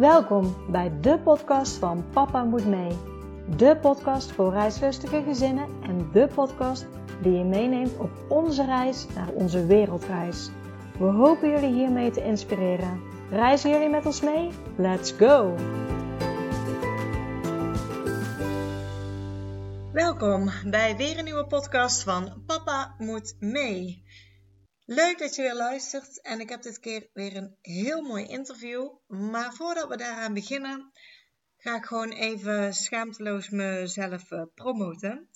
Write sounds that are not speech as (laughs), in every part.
Welkom bij de podcast van Papa Moet Mee. De podcast voor reislustige gezinnen en de podcast die je meeneemt op onze reis naar onze wereldreis. We hopen jullie hiermee te inspireren. Reizen jullie met ons mee? Let's go! Welkom bij weer een nieuwe podcast van Papa Moet Mee. Leuk dat je weer luistert en ik heb dit keer weer een heel mooi interview. Maar voordat we daaraan beginnen, ga ik gewoon even schaamteloos mezelf uh, promoten.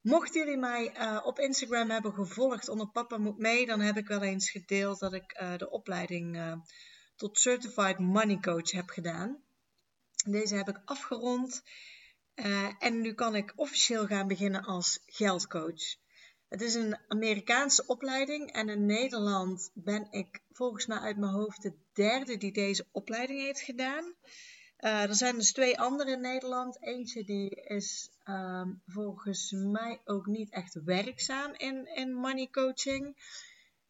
Mochten jullie mij uh, op Instagram hebben gevolgd onder Papa Moet Mee, dan heb ik wel eens gedeeld dat ik uh, de opleiding tot Certified Money Coach heb gedaan. Deze heb ik afgerond en nu kan ik officieel gaan beginnen als geldcoach. Het is een Amerikaanse opleiding en in Nederland ben ik volgens mij uit mijn hoofd de derde die deze opleiding heeft gedaan. Uh, er zijn dus twee andere in Nederland. Eentje die is um, volgens mij ook niet echt werkzaam in, in money coaching.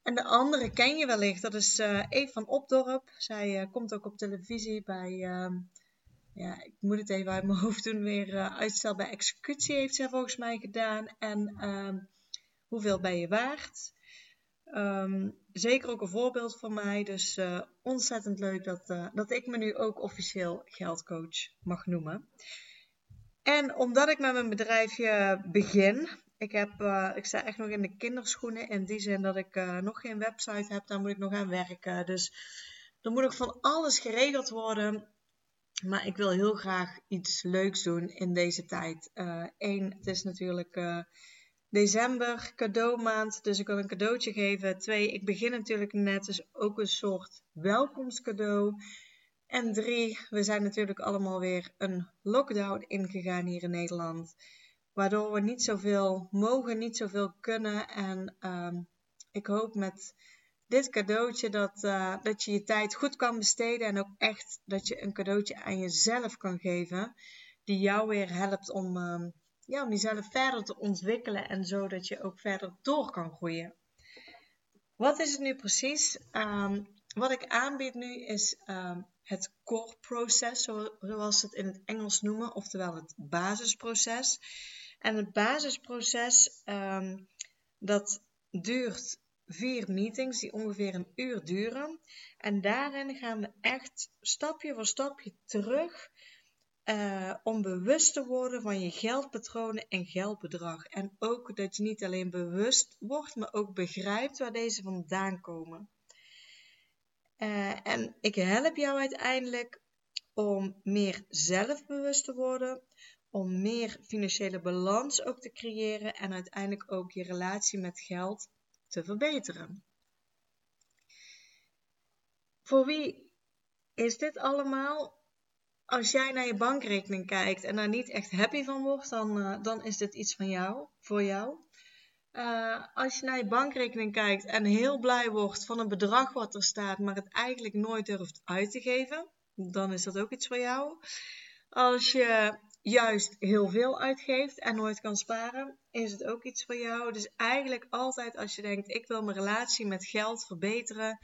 En de andere ken je wellicht, dat is uh, Eve van Opdorp. Zij uh, komt ook op televisie bij, uh, ja, ik moet het even uit mijn hoofd doen, weer uitstel bij executie heeft zij volgens mij gedaan. En ehm, hoeveel ben je waard? Um, zeker ook een voorbeeld voor mij. Dus uh, ontzettend leuk dat, uh, dat ik me nu ook officieel geldcoach mag noemen. En omdat ik met mijn bedrijfje begin, ik, heb, uh, ik sta echt nog in de kinderschoenen. In die zin dat ik nog geen website heb, daar moet ik nog aan werken. Dus er moet nog van alles geregeld worden. Maar ik wil heel graag iets leuks doen in deze tijd. Eén, het is natuurlijk december, cadeaumaand. Dus ik wil een cadeautje geven. Twee, ik begin natuurlijk net, dus ook een soort welkomstcadeau. En drie, we zijn natuurlijk allemaal weer een lockdown ingegaan hier in Nederland. Waardoor we niet zoveel mogen, niet zoveel kunnen. En uh, ik hoop met dit cadeautje dat, uh, dat je je tijd goed kan besteden. En ook echt dat je een cadeautje aan jezelf kan geven. Die jou weer helpt om... Uh, ja, om jezelf verder te ontwikkelen en zo dat je ook verder door kan groeien. Wat is het nu precies? Um, wat ik aanbied nu is um, het core proces, zoals ze het in het Engels noemen, oftewel het basisproces. En het basisproces, um, dat duurt vier meetings die ongeveer een uur duren. En daarin gaan we echt stapje voor stapje terug uh, om bewust te worden van je geldpatronen en geldbedrag. En ook dat je niet alleen bewust wordt, maar ook begrijpt waar deze vandaan komen. Uh, en ik help jou uiteindelijk om meer zelfbewust te worden, om meer financiële balans ook te creëren en uiteindelijk ook je relatie met geld te verbeteren. Voor wie is dit allemaal? Als jij naar je bankrekening kijkt en daar niet echt happy van wordt, dan, uh, dan is dit iets van jou, voor jou. Uh, als je naar je bankrekening kijkt en heel blij wordt van een bedrag wat er staat, maar het eigenlijk nooit durft uit te geven, dan is dat ook iets voor jou. Als je juist heel veel uitgeeft en nooit kan sparen, is het ook iets voor jou. Dus eigenlijk altijd als je denkt, ik wil mijn relatie met geld verbeteren,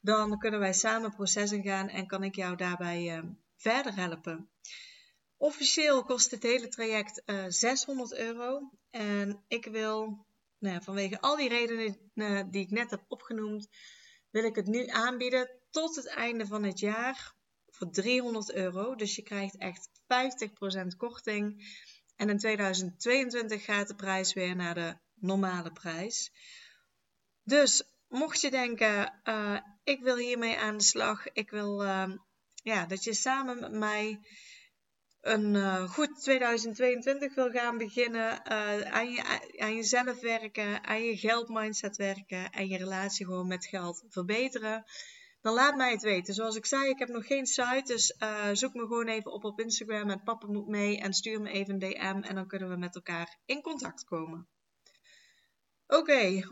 dan kunnen wij samen processen gaan en kan ik jou daarbij uh, verder helpen. Officieel kost het hele traject uh, eh, 600 euro. En ik wil, nou, vanwege al die redenen uh, die ik net heb opgenoemd, wil ik het nu aanbieden tot het einde van het jaar voor 300 euro. Dus je krijgt echt 50% korting. En in 2022 gaat de prijs weer naar de normale prijs. Dus mocht je denken, uh, ik wil hiermee aan de slag, ik wil ja, dat je samen met mij een uh, goed 2022 wil gaan beginnen. Uh, aan, je, aan jezelf werken, aan je geldmindset werken en je relatie gewoon met geld verbeteren. Dan laat mij het weten. Zoals ik zei, ik heb nog geen site. Dus uh, zoek me gewoon even op op Instagram en papa moet mee. En stuur me even een DM en dan kunnen we met elkaar in contact komen. Oké,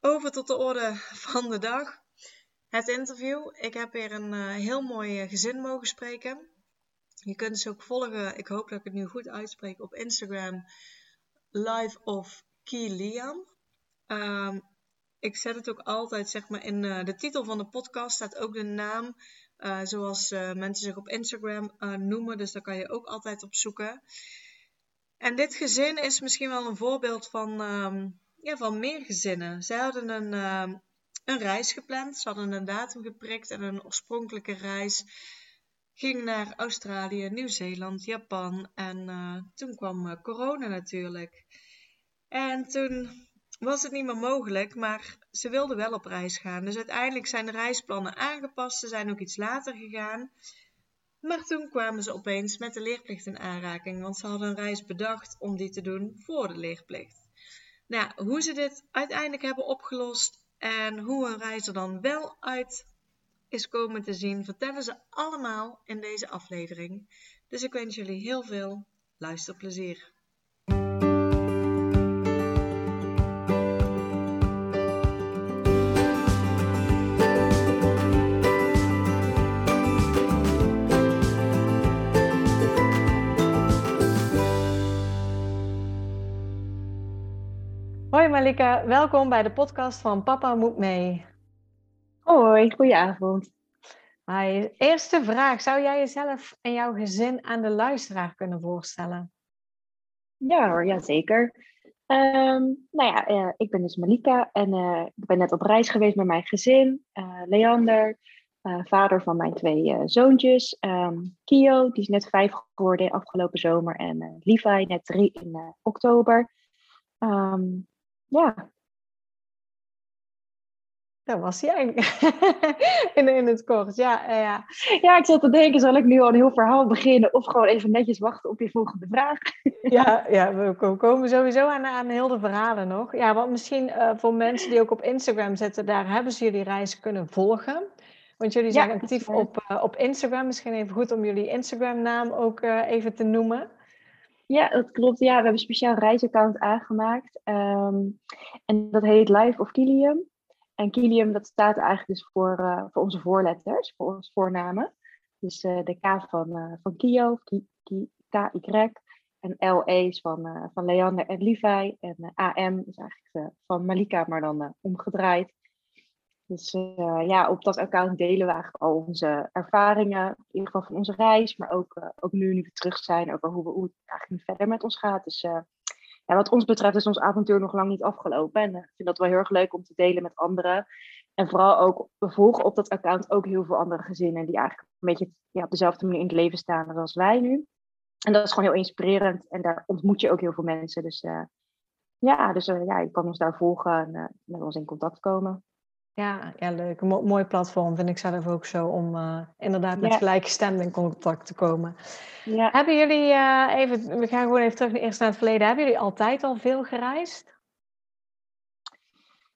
over tot de orde van de dag het interview. Ik heb weer een uh, heel mooi eh, gezin mogen spreken. Je kunt ze ook volgen. Ik hoop dat ik het nu goed uitspreek op Instagram. Live of Kilian. Um, ik zet het ook altijd, zeg maar, in uh, de titel van de podcast staat ook de naam zoals mensen zich op Instagram noemen. Dus daar kan je ook altijd op zoeken. En dit gezin is misschien wel een voorbeeld van, ehm, ja, van meer gezinnen. Zij hadden een, ehm, een reis gepland. Ze hadden een datum geprikt en een oorspronkelijke reis ging naar Australië, Nieuw-Zeeland, Japan. En uh, toen kwam uh, corona natuurlijk. En toen was het niet meer mogelijk, maar ze wilden wel op reis gaan. Dus uiteindelijk zijn de reisplannen aangepast. Ze zijn ook iets later gegaan. Maar toen kwamen ze opeens met de leerplicht in aanraking, want ze hadden een reis bedacht om die te doen voor de leerplicht. Nou, hoe ze dit uiteindelijk hebben opgelost en hoe een reis er dan wel uit is komen te zien, vertellen ze allemaal in deze aflevering. Dus ik wens jullie heel veel luisterplezier. Hoi Malika, welkom bij de podcast van Papa Moet Mee. Hoi, goedenavond. Hi. Eerste vraag, zou jij jezelf en jouw gezin aan de luisteraar kunnen voorstellen? Ja hoor, ja zeker. Um, nou ja, uh, ik ben dus Malika en uh, ik ben net op reis geweest met mijn gezin. Uh, Leander, vader van mijn twee zoontjes. Um, Kio, die is net vijf geworden afgelopen zomer. En Levi, net drie in oktober. Um, ja. Dat was hij (laughs) in, in het kort, ja, ja. Ja, ik zat te denken, zal ik nu al een heel verhaal beginnen of gewoon even netjes wachten op je volgende vraag? (laughs) Ja, ja we komen sowieso aan, aan heel de verhalen nog. Ja, want misschien uh, voor mensen die ook op Instagram zitten, daar hebben ze jullie reis kunnen volgen. Want jullie zijn actief op, uh, op Instagram. Misschien even goed om jullie Instagram-naam ook uh, even te noemen. Ja, dat klopt. Ja, we hebben een speciaal reisaccount aangemaakt. Um, en dat heet Life of Kilium. En Kilium, dat staat eigenlijk dus voor, uh, voor onze voorletters, voor onze voornamen. Dus uh, de K van, uh, van Kio, K-Y. En L-E is van, van Leander en Levi. En AM is eigenlijk van Malika, maar dan omgedraaid. Dus uh, ja, op dat account delen we eigenlijk al onze ervaringen, in ieder geval van onze reis, maar ook, uh, ook nu, nu we terug zijn, over hoe, we, hoe het eigenlijk verder met ons gaat. Dus uh, ja, wat ons betreft is ons avontuur nog lang niet afgelopen. En ik vind dat wel heel erg leuk om te delen met anderen. En vooral ook, we volgen op dat account ook heel veel andere gezinnen die eigenlijk een beetje ja, op dezelfde manier in het leven staan als wij nu. En dat is gewoon heel inspirerend en daar ontmoet je ook heel veel mensen. Dus ja, dus ja, je kan ons daar volgen en met ons in contact komen. Ja, ja leuk. Een mooi platform vind ik zelf ook zo om uh, inderdaad met ja. gelijkgestemden in contact te komen. Ja. Hebben jullie, uh, even, we gaan gewoon even terug eerst naar het verleden. Hebben jullie altijd al veel gereisd?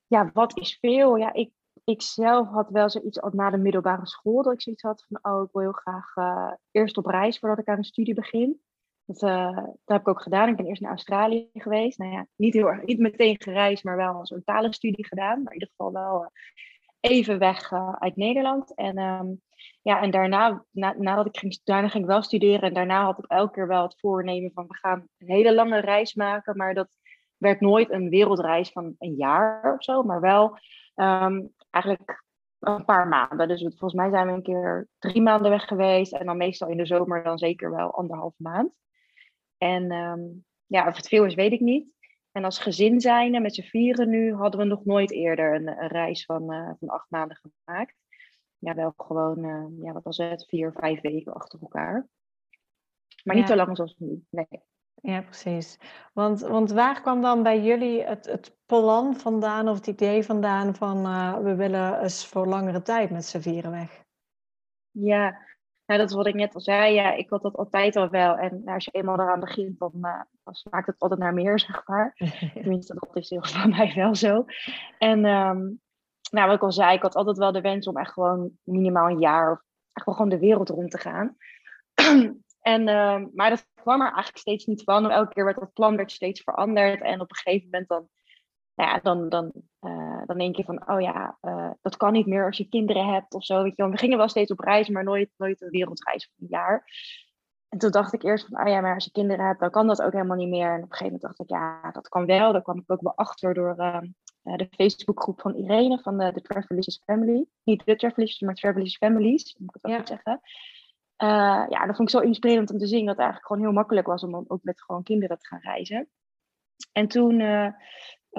Ja, wat is veel? Ja, ik, ik zelf had wel zoiets na de middelbare school, dat ik zoiets had van, oh, ik wil heel graag uh, eerst op reis voordat ik aan een studie begin. Dat, uh, dat heb ik ook gedaan. Ik ben eerst naar Australië geweest. Nou ja, niet, heel niet meteen gereisd, maar wel zo'n talenstudie gedaan. Maar in ieder geval wel uh, even weg uh, uit Nederland. En, um, ja, en daarna, na, nadat ik ging, daarna ging ik wel studeren. En daarna had ik elke keer wel het voornemen van we gaan een hele lange reis maken. Maar dat werd nooit een wereldreis van een jaar of zo. Maar wel um, eigenlijk een paar maanden. Dus volgens mij zijn we een keer drie maanden weg geweest. En dan meestal in de zomer dan zeker wel anderhalf maand. En um, ja, of het veel is, weet ik niet. En als gezin zijnde, met z'n vieren nu, hadden we nog nooit eerder een, een reis van, uh, van acht maanden gemaakt. Ja, wel gewoon, uh, ja, wat was het, vier, vijf weken achter elkaar. Maar niet zo lang als nu, nee. Ja, precies. Want, want waar kwam dan bij jullie het, het plan vandaan of het idee vandaan van uh, we willen eens voor langere tijd met z'n vieren weg? Ja, nou, dat is wat ik net al zei. Ja, ik had dat altijd al wel. En nou, als je eenmaal eraan begint, dan, uh, dan smaakt het altijd naar meer, (laughs) zeg maar. (laughs) Tenminste, dat is heel van (laughs) mij wel zo. En um, nou, wat ik al zei, ik had altijd wel de wens om echt gewoon minimaal een jaar of echt wel gewoon de wereld rond te gaan. (clears throat) en, uh, maar dat kwam er eigenlijk steeds niet van. Elke keer werd dat plan werd steeds veranderd. En op een gegeven moment dan nou ja, dan, dan, uh, dan denk je van, oh ja, uh, dat kan niet meer als je kinderen hebt of zo. Weet je We gingen wel steeds op reis, maar nooit, nooit een wereldreis van een jaar. En toen dacht ik eerst van, oh ja, maar als je kinderen hebt, dan kan dat ook helemaal niet meer. En op een gegeven moment dacht ik, ja, dat kan wel. Daar kwam ik ook wel achter door, uh, de Facebookgroep van Irene van de, de Travelicious Family. Niet de Travelicious, maar Travelicious Families, moet ik het ook goed zeggen. ja, dat vond ik zo inspirerend om te zien dat het eigenlijk gewoon heel makkelijk was om ook met gewoon kinderen te gaan reizen. En toen uh,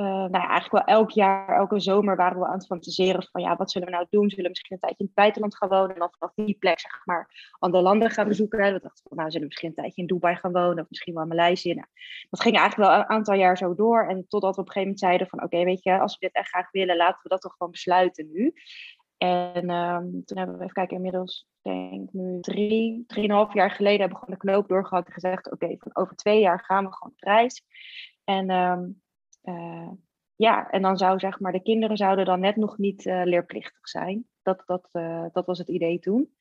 nou ja, eigenlijk wel elk jaar, elke zomer waren we aan het fantaseren van ja, wat zullen we nou doen? Zullen we misschien een tijdje in het buitenland gaan wonen en dan vanaf die plek zeg maar andere landen gaan bezoeken? We dachten van nou, zullen we misschien een tijdje in Dubai gaan wonen of misschien wel Maleisië? Nou, dat ging eigenlijk wel een aantal jaar zo door en totdat we op een gegeven moment zeiden van oké, weet je, als we dit echt graag willen, laten we dat toch gewoon besluiten nu. En um, toen hebben we, even kijken, inmiddels denk nu drie, drieënhalf jaar geleden hebben we gewoon de knoop doorgehad en gezegd oké, over twee jaar gaan we gewoon op reis. En um, uh, ja, en dan zou zeg maar, de kinderen zouden dan net nog niet uh, leerplichtig zijn. Dat, dat, uh, dat was het idee toen.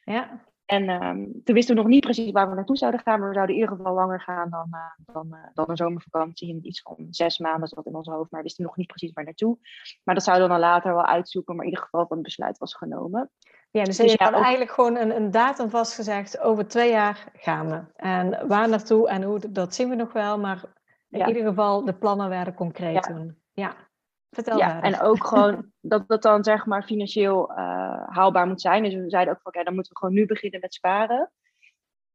Ja. En um, toen wisten we nog niet precies waar we naartoe zouden gaan, maar we zouden in ieder geval langer gaan dan, uh, dan, dan een zomervakantie. Iets van zes maanden zat in ons hoofd, maar we wisten nog niet precies waar naartoe. Maar dat zouden we dan later wel uitzoeken, maar in ieder geval van het besluit was genomen. Ja, dus, dus je ja, eigenlijk gewoon een, een datum vastgezegd, over twee jaar gaan we. En waar naartoe en hoe, dat zien we nog wel, maar in ieder geval, de plannen werden concreet toen. Ja, vertel ja, En ook (laughs) gewoon dat dat dan zeg maar financieel uh, haalbaar moet zijn. Dus we zeiden ook van, oké, dan moeten we gewoon nu beginnen met sparen.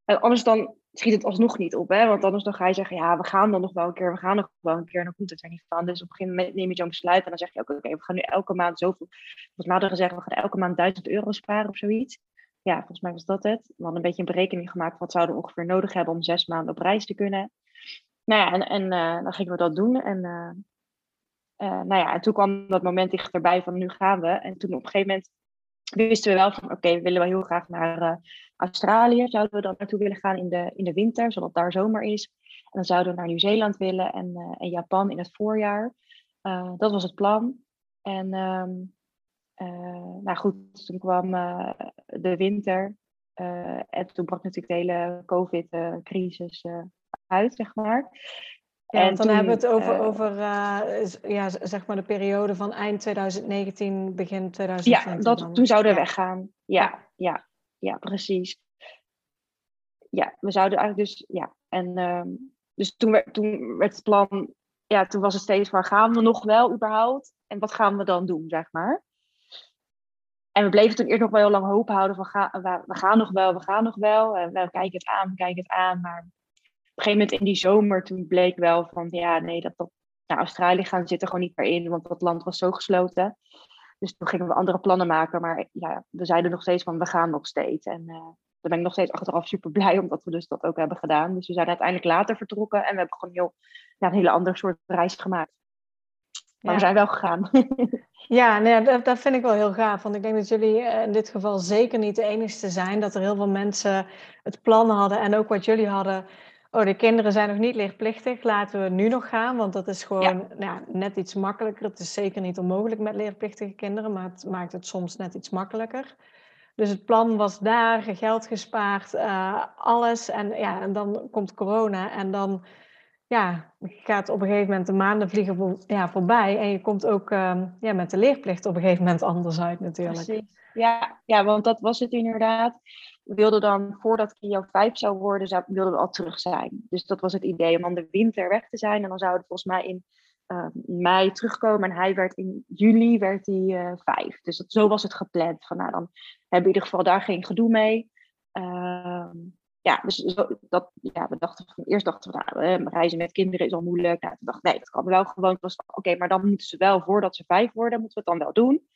En anders dan schiet het alsnog niet op, hè? Want anders dan ga je zeggen, ja, we gaan dan nog wel een keer, we gaan nog wel een keer, en dan komt het er niet van. Dus op een gegeven moment neem je zo'n besluit en dan zeg je ook, oké, we gaan nu elke maand zoveel, volgens mij hadden we gezegd, we gaan elke maand 1000 euro sparen of zoiets. Ja, volgens mij was dat het. We hadden een beetje een berekening gemaakt, wat zouden we ongeveer nodig hebben om zes maanden op reis te kunnen nou ja, en, en uh, dan gingen we dat doen. En, uh, uh, nou ja, en toen kwam dat moment dichterbij van nu gaan we. En toen op een gegeven moment wisten we wel van oké, we willen wel heel graag naar Australië. Zouden we dan naartoe willen gaan in de, in de winter, zodat daar zomer is. En dan zouden we naar Nieuw-Zeeland willen en, en Japan in het voorjaar. dat was het plan. En um, nou goed, toen kwam de winter. en toen brak natuurlijk de hele COVID-crisis uit, zeg maar. Ja, en dan hebben we het over, uh, over uh, ja, zeg maar de periode van eind 2019, begin 2020. Ja, dat, toen zouden we weggaan. Ja, ja, ja, precies. Ja, we zouden eigenlijk dus, ja. En um, dus toen werd, toen werd het plan, ja, toen was het steeds waar gaan we nog wel überhaupt? En wat gaan we dan doen, zeg maar. En we bleven toen eerst nog wel heel lang hoop houden van ga, we, gaan nog wel, we gaan nog wel. En we kijken het aan, we kijken het aan, maar een gegeven moment in die zomer, toen bleek wel van ja, nee, dat, dat naar Australië gaan zit er gewoon niet meer in, want dat land was zo gesloten. Dus toen gingen we andere plannen maken, maar ja, we zeiden nog steeds van we gaan nog steeds. En uh, daar ben ik nog steeds achteraf super blij, omdat we dus dat ook hebben gedaan. Dus we zijn uiteindelijk later vertrokken en we hebben gewoon heel, ja, een hele andere soort reis gemaakt. Maar we zijn wel gegaan. (laughs) ja, nee, dat, dat, vind ik wel heel gaaf. Want ik denk dat jullie eh, in dit geval zeker niet de enigste zijn. Dat er heel veel mensen het plan hadden en ook wat jullie hadden Oh, de kinderen zijn nog niet leerplichtig. Laten we nu nog gaan, want dat is gewoon Nou, net iets makkelijker. Het is zeker niet onmogelijk met leerplichtige kinderen, maar het maakt het soms net iets makkelijker. Dus het plan was daar, geld gespaard, uh, alles. En, ja, en dan komt corona en dan ja, gaat op een gegeven moment de maanden vliegen voor, ja, voorbij. En je komt ook uh, ja, met de leerplicht op een gegeven moment anders uit natuurlijk. Precies. Ja, ja, want dat was het inderdaad we wilden dan, voordat Kio vijf zou worden, zou, wilden we al terug zijn. Dus dat was het idee, om dan de winter weg te zijn. En dan zouden we volgens mij in uh, mei terugkomen. En hij werd in juli werd hij uh, vijf. Dus dat, zo was het gepland. Van, nou, dan hebben we in ieder geval daar geen gedoe mee. Uh, ja, dus zo, dat, ja, we dachten eerst dachten we, nou, reizen met kinderen is al moeilijk. Nou, toen dacht nee, dat kan wel gewoon. Oké, maar dan moeten ze wel, voordat ze vijf worden, moeten we het dan wel doen.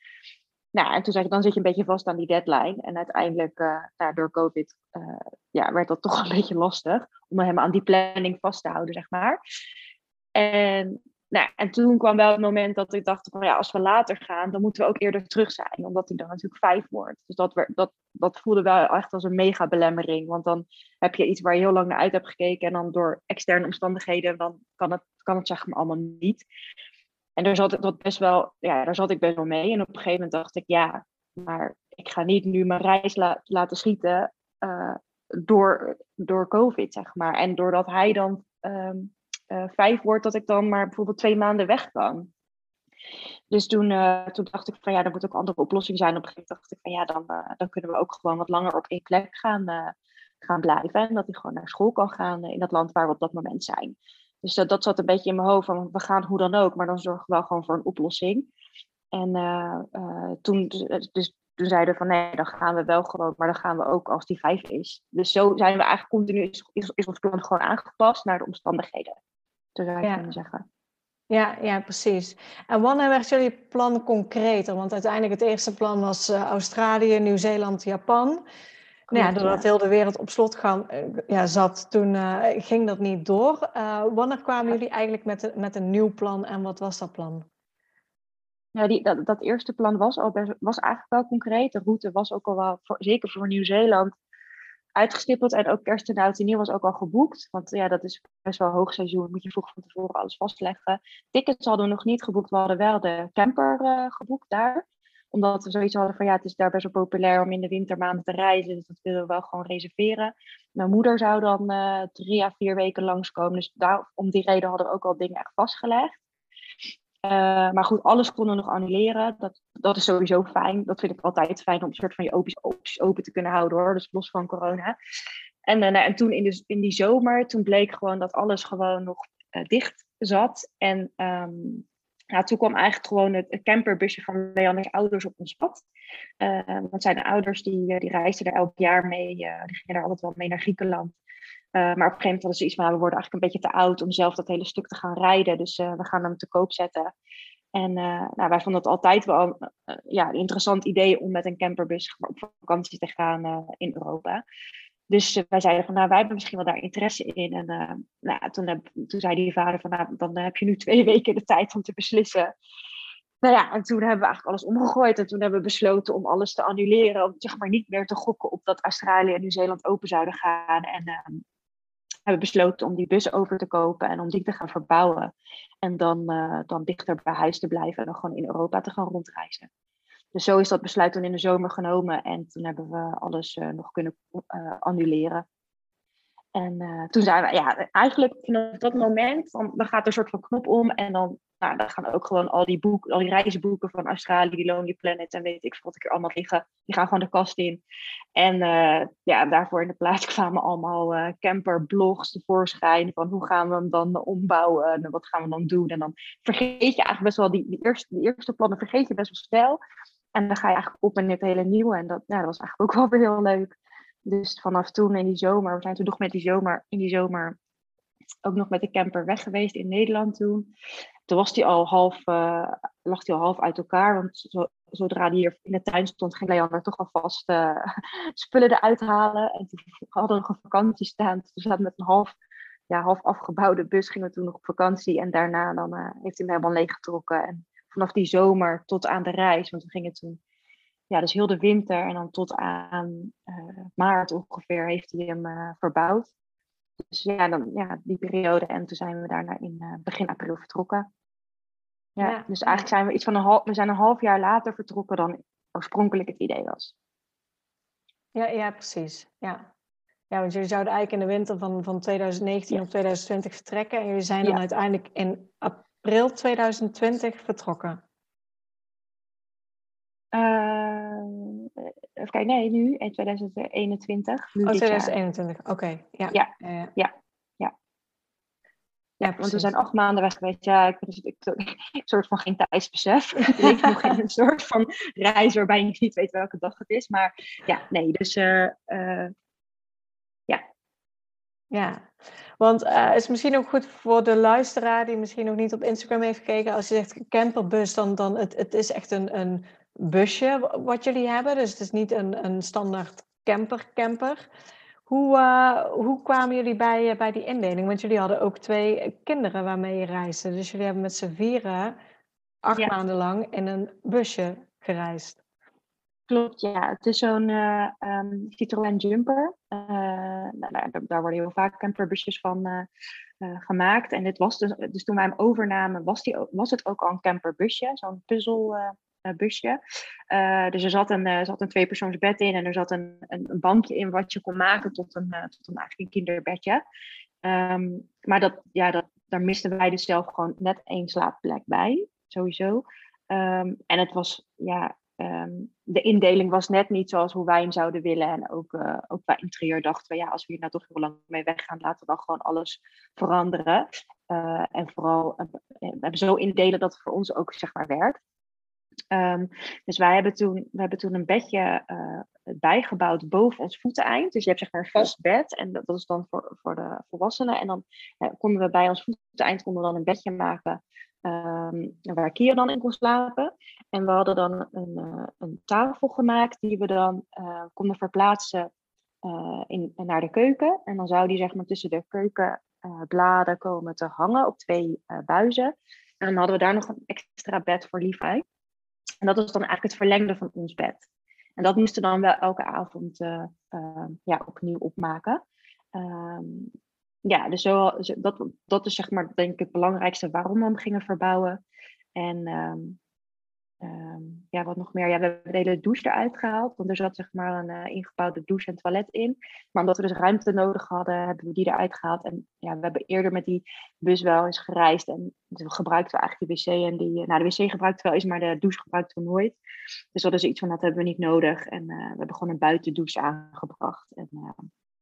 Nou, en toen zei ik, dan zit je een beetje vast aan die deadline. En uiteindelijk, uh, nou, door COVID, uh, ja, werd dat (laughs) toch een beetje lastig. Om hem aan die planning vast te houden, zeg maar. En, nou, en toen kwam wel het moment dat ik dacht, van, ja, als we later gaan, dan moeten we ook eerder terug zijn. Omdat hij dan natuurlijk vijf wordt. Dus dat, dat, dat voelde wel echt als een mega belemmering. Want dan heb je iets waar je heel lang naar uit hebt gekeken. En dan door externe omstandigheden, dan kan het, kan het zeg maar allemaal niet. En daar zat, dat best wel, ja, daar zat ik best wel mee. En op een gegeven moment dacht ik, ja, maar ik ga niet nu mijn reis laten schieten uh, door, door COVID, zeg maar. En doordat hij dan um, uh, vijf wordt, dat ik dan maar bijvoorbeeld twee maanden weg kan. Dus toen, uh, toen dacht ik van ja, er moet ook een andere oplossing zijn. Op een gegeven moment dacht ik van ja, dan, dan kunnen we ook gewoon wat langer op één plek gaan, gaan blijven. En dat hij gewoon naar school kan gaan in dat land waar we op dat moment zijn. Dus dat, dat zat een beetje in mijn hoofd van we gaan hoe dan ook, maar dan zorgen we wel gewoon voor een oplossing. En uh, toen, dus, toen zeiden we van nee, dan gaan we wel gewoon, maar dan gaan we ook als die vijf is. Dus zo zijn we eigenlijk continu, is, is, ons plan gewoon aangepast naar de omstandigheden. Zo zou je ja. kunnen zeggen. Ja, ja, precies. En wanneer werd jullie plan concreter? Want uiteindelijk het eerste plan was uh, Australië, Nieuw-Zeeland, Japan. Nou ja, doordat heel de wereld op slot gaan, ja, zat, toen uh, ging dat niet door. Uh, wanneer kwamen jullie eigenlijk met, met een nieuw plan en wat was dat plan? Ja, die, dat, dat eerste plan was, al best, was eigenlijk wel concreet. De route was ook al wel, voor, zeker voor Nieuw-Zeeland, uitgestippeld. En ook kerst en oud en nieuw was ook al geboekt. Want ja, dat is best wel hoogseizoen. Moet je vroeg van tevoren alles vastleggen. Tickets hadden we nog niet geboekt. We hadden wel de camper uh, geboekt daar. Omdat we zoiets hadden van ja, het is daar best wel populair om in de wintermaanden te reizen. Dus dat willen we wel gewoon reserveren. Mijn moeder zou dan uh, drie à vier weken langskomen. Dus daar, om die reden hadden we ook al dingen echt vastgelegd. Uh, maar goed, alles konden we nog annuleren. Dat, dat is sowieso fijn. Dat vind ik altijd fijn om een soort van je opties, open te kunnen houden hoor. Dus los van corona. En, uh, en toen in, de, in die zomer, toen bleek gewoon dat alles gewoon nog dicht zat. En um, ja, toen kwam eigenlijk gewoon het, camperbusje van Leander's ouders op ons pad. want zijn ouders die, die reisden er elk jaar mee. die gingen er altijd wel mee naar Griekenland. Uh, maar op een gegeven moment hadden ze iets van, nou, we worden eigenlijk een beetje te oud om zelf dat hele stuk te gaan rijden. Dus uh, we gaan hem te koop zetten. En uh, nou, wij vonden het altijd wel ja, een interessant idee om met een camperbus op vakantie te gaan in Europa. Dus wij zeiden van, nou, wij hebben misschien wel daar interesse in. En nou, toen, toen zei die vader van, nou, dan heb je nu twee (laughs) weken de tijd om te beslissen. Nou ja, en toen hebben we eigenlijk alles omgegooid. En toen hebben we besloten om alles te annuleren. Om zeg maar niet meer te gokken op dat Australië en Nieuw-Zeeland open zouden gaan. En ehm, hebben besloten om die bus over te kopen en om die te gaan verbouwen. En dan, uh, dan dichter bij huis te blijven en dan gewoon in Europa te gaan rondreizen. Dus zo is dat besluit toen in de zomer genomen en toen hebben we alles uh, nog kunnen uh, annuleren. En toen zijn we, ja, eigenlijk vanaf dat moment, dan, gaat er een soort van knop om en dan nou, dan gaan ook gewoon al die, boeken, al die reizenboeken van Australië, Lonely Planet en weet ik wat ik er allemaal liggen. Die gaan gewoon de kast in. En ja, daarvoor in de plaats (laughs) kwamen allemaal camperblogs tevoorschijn. Van hoe gaan we hem dan ombouwen en wat gaan we dan doen. En dan vergeet je eigenlijk best wel die, eerste, eerste plannen vergeet je best wel snel. En dan ga je eigenlijk op in het hele nieuwe. En dat, ja, dat was eigenlijk ook (laughs) wel weer heel leuk. Dus vanaf toen in die zomer, we zijn toen nog met die zomer, in die zomer ook nog met de camper weg geweest in Nederland toen. Toen was die al half, uh, lag die al half uit elkaar. Want zo, zodra die hier in de tuin stond, ging Leander toch alvast uh, (laughs) spullen eruit halen. En toen hadden we nog een vakantie staan. Toen zaten met een half, ja, half afgebouwde bus gingen we toen nog op vakantie. En daarna dan, uh, heeft hij hem helemaal leeggetrokken. En vanaf die zomer tot aan de reis, want we gingen toen ja, dus heel de winter en dan tot aan maart ongeveer heeft hij hem verbouwd. Dus ja, dan, ja, die periode. En toen zijn we daarna in uh, begin april vertrokken. Ja, dus eigenlijk zijn we iets van een half, we zijn een half jaar later vertrokken dan oorspronkelijk het idee was. Ja, ja precies. Ja. ja, want jullie zouden eigenlijk in de winter van, van 2019 of 2020 vertrekken. En jullie zijn dan uiteindelijk in april 2020 vertrokken. Uh, even kijken, nee, nu in 2021. Nu oh, 2021, oké. Okay. Ja. Ja. Uh, ja. ja. Ja, want we zijn acht maanden weg geweest. Ja, ik ben ik, een soort van geen tijdsbesef. (laughs) ik leef nog in een soort van reis waarbij je niet weet welke dag het is. Maar ja, nee, dus uh, ja. Ja, want uh, het is misschien ook goed voor de luisteraar die misschien nog niet op Instagram heeft gekeken. Als je zegt camperbus, dan, dan het, het is echt een, een busje wat jullie hebben. Dus het is niet een, een standaard camper-camper. Hoe, uh, hoe kwamen jullie bij, uh, bij die indeling? Want jullie hadden ook twee kinderen waarmee je reisde. Dus jullie hebben met z'n vieren acht ja. maanden lang in een busje gereisd. Klopt, ja. Het is zo'n uh, um, Citroën Jumper. Nou, nou, daar worden heel vaak camperbusjes van gemaakt. En dit was dus, dus toen wij hem overnamen, was, die, was het ook al een camperbusje. Zo'n puzzel eh, busje. Uh, dus er zat een, zat een tweepersoonsbed in en er zat een, een, bankje in wat je kon maken tot een, tot een, eigenlijk kinderbedje. Um, maar dat, ja, dat, daar misten wij dus zelf gewoon net één slaapplek bij, sowieso. Um, en het was, ja, um, de indeling was net niet zoals hoe wij hem zouden willen. En ook, uh, ook bij interieur dachten we, ja, als we hier nou toch heel lang mee weggaan, laten we dan gewoon alles veranderen. en vooral, we hebben zo indelen dat het voor ons ook zeg maar werkt. Ehm, dus wij hebben toen, we hebben toen een bedje uh, bijgebouwd boven ons voeteneind. Dus je hebt zeg maar een vast bed en dat, is dan voor, voor de volwassenen. En dan konden we bij ons voeteneind konden we dan een bedje maken um, waar Kia dan in kon slapen. En we hadden dan een, uh, een tafel gemaakt die we dan uh, konden verplaatsen in, naar de keuken. En dan zou die zeg maar tussen de keukenbladen komen te hangen op twee buizen. En dan hadden we daar nog een extra bed voor Levi. En dat was dan eigenlijk het verlengde van ons bed. En dat moesten we dan wel elke avond ja, opnieuw opmaken. Um, ja, dus zo, dat, dat is zeg maar denk ik het belangrijkste waarom we hem gingen verbouwen. En um, Ehm, ja, wat nog meer? Ja, we hebben de hele douche eruit gehaald. Want er zat zeg maar een uh, ingebouwde douche en toilet in. Maar omdat we dus ruimte nodig hadden, hebben we die eruit gehaald. En ja, we hebben eerder met die bus wel eens gereisd. En we gebruikten eigenlijk die wc. En die, nou, de wc gebruikten we wel eens, maar de douche gebruikten we nooit. Dus dat is iets van, dat hebben we niet nodig. En uh, we hebben gewoon een buitendouche aangebracht. En uh,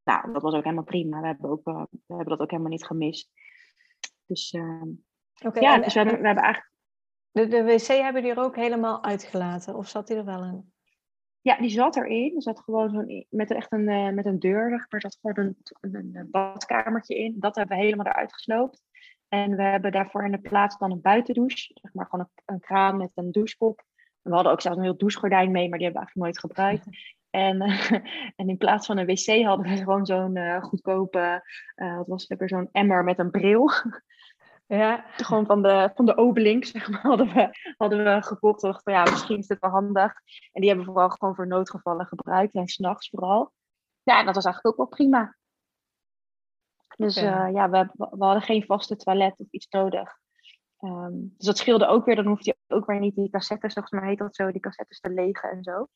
nou, dat was ook helemaal prima. We hebben, ook, we hebben dat ook helemaal niet gemist. Dus okay, ja, dus we hebben, we hebben eigenlijk de, de wc hebben die er ook helemaal uitgelaten, of zat die er wel in? Ja, die zat erin. Er zat gewoon zo'n, met echt een, uh, met een deur, zeg maar, zat gewoon een, een, badkamertje in. Dat hebben we helemaal eruit gesloopt. En we hebben daarvoor in de plaats dan een buitendouche, zeg maar gewoon een, een kraan met een douchekop. we hadden ook zelfs een heel douchegordijn mee, maar die hebben we eigenlijk nooit gebruikt. En, uh, (laughs) en in plaats van een wc hadden we gewoon zo'n uh, goedkope, wat was het, zo'n emmer met een bril. (laughs) Ja. Gewoon van de, van de Obelink, (laughs) zeg maar, hadden we, hadden we gekocht. Van, ja, misschien is dit wel handig. En die hebben we vooral gewoon voor noodgevallen gebruikt. En s'nachts vooral. Ja, en dat was eigenlijk ook wel prima. Dus ja, uh, ja we, we, hadden geen vaste toilet of iets nodig. Um, dus dat scheelde ook weer. Dan hoefde je ook weer niet die cassettes, volgens mij heet dat zo, die cassettes te legen en zo.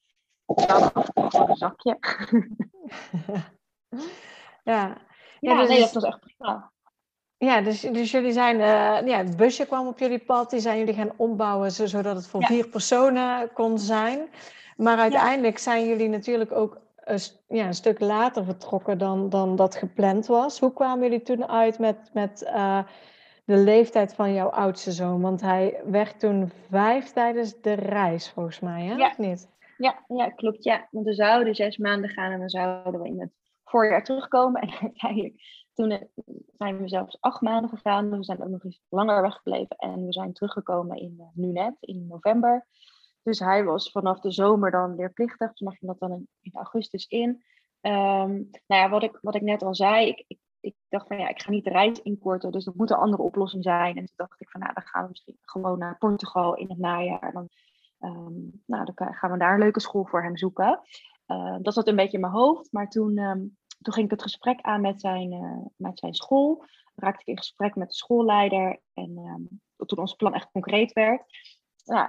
Een zakje. (laughs) ja. Ja, ja dus... nee, dat was echt prima. Ja, dus, dus jullie zijn, uh, ja, het busje kwam op jullie pad, die zijn jullie gaan ombouwen zodat het voor vier personen kon zijn. Maar uiteindelijk zijn jullie natuurlijk ook een, ja, een stuk later vertrokken dan, dan dat gepland was. Hoe kwamen jullie toen uit met, met uh, de leeftijd van jouw oudste zoon? Want hij werd toen vijf tijdens de reis, volgens mij, hè? Ja. Of niet? Ja, ja, klopt. Ja. Want we zouden zes maanden gaan en dan zouden we in het voorjaar terugkomen. (laughs) En uiteindelijk toen zijn we zelfs acht maanden gegaan. We zijn ook nog eens langer weggebleven. En we zijn teruggekomen in, uh, nu net, in november. Dus hij was vanaf de zomer dan leerplichtig. Toen mag je dat dan in, augustus in. Um, nou ja, wat ik, wat ik net al zei, ik, ik, ik, dacht van ja, ik ga niet de reis inkorten, dus dat moet een andere oplossing zijn. En toen dacht ik van nou, dan gaan we misschien gewoon naar Portugal in het najaar. Dan, um, nou, dan gaan we daar een leuke school voor hem zoeken. Uh, dat zat een beetje in mijn hoofd, maar toen um, toen ging ik het gesprek aan met zijn, uh, met zijn school. Raakte ik in gesprek met de schoolleider. En um, toen ons plan echt concreet werd.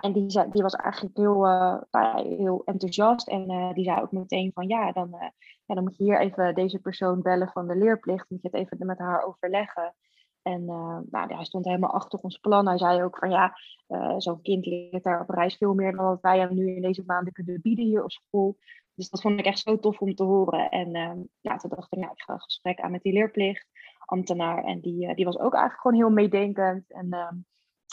En die, zei, die was eigenlijk heel, uh, heel enthousiast. En uh, die zei ook meteen van ja dan, ja, dan moet je hier even deze persoon bellen van de leerplicht. Moet je het even met haar overleggen. En nou, hij stond helemaal achter ons plan. Hij zei ook van ja, zo'n kind leert daar op reis veel meer dan wat wij hem nu in deze maanden kunnen bieden hier op school. Dus dat vond ik echt zo tof om te horen. En uh, ja, toen dacht ik, nou, ik ga een gesprek aan met die leerplicht, ambtenaar. En die, uh, die was ook eigenlijk gewoon heel meedenkend. En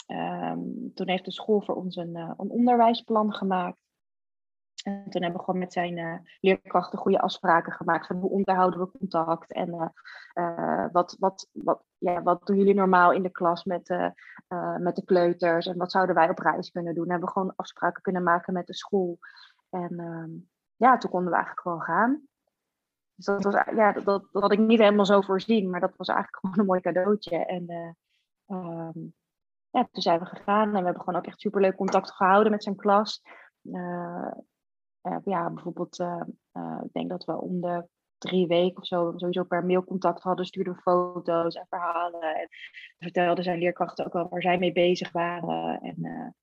um, toen heeft de school voor ons een, een onderwijsplan gemaakt. En toen hebben we gewoon met zijn uh, leerkrachten goede afspraken gemaakt van hoe onderhouden we contact en uh, uh, wat, wat, wat, ja, wat doen jullie normaal in de klas met, met de kleuters en wat zouden wij op reis kunnen doen. En hebben we gewoon afspraken kunnen maken met de school. En um, ja, toen konden we eigenlijk gewoon gaan. Dus dat, was, ja, dat, dat, had ik niet helemaal zo voorzien, maar dat was eigenlijk (laughs) gewoon een mooi cadeautje. En uh, ja, toen zijn we gegaan en we hebben gewoon ook echt superleuk contact gehouden met zijn klas. Uh, ja, bijvoorbeeld, uh, ik denk dat we om de drie weken of zo sowieso per mail contact hadden, stuurden foto's en verhalen. En vertelden zijn leerkrachten ook wel waar zij mee bezig waren. En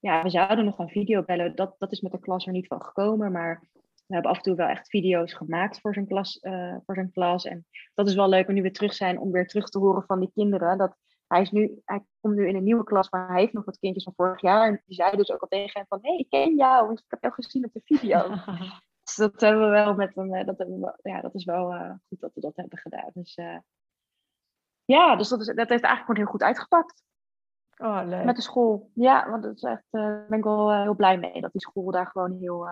ja, we zouden nog een video bellen. Dat, dat is met de klas er niet van gekomen. Maar we hebben af en toe wel echt video's gemaakt voor zijn klas. Voor zijn klas. En dat is wel leuk om nu weer terug zijn. Om weer terug te horen van die kinderen. Dat hij, is nu, hij komt nu in een nieuwe klas. Maar hij heeft nog wat kindjes van vorig jaar. En die zeiden dus ook al tegen hem van. Hé, hey, ik ken jou. Ik heb jou gezien op de video. (laughs) dus dat hebben we wel met een... Eh, dat, hebben we, ja, dat is wel uh, goed dat we dat hebben gedaan. Dus ja, dus dat, is, dat heeft eigenlijk gewoon heel goed uitgepakt. Oh, leuk. Met de school. Ja, want dat is echt, uh, daar ben ik wel heel blij mee dat die school daar gewoon heel,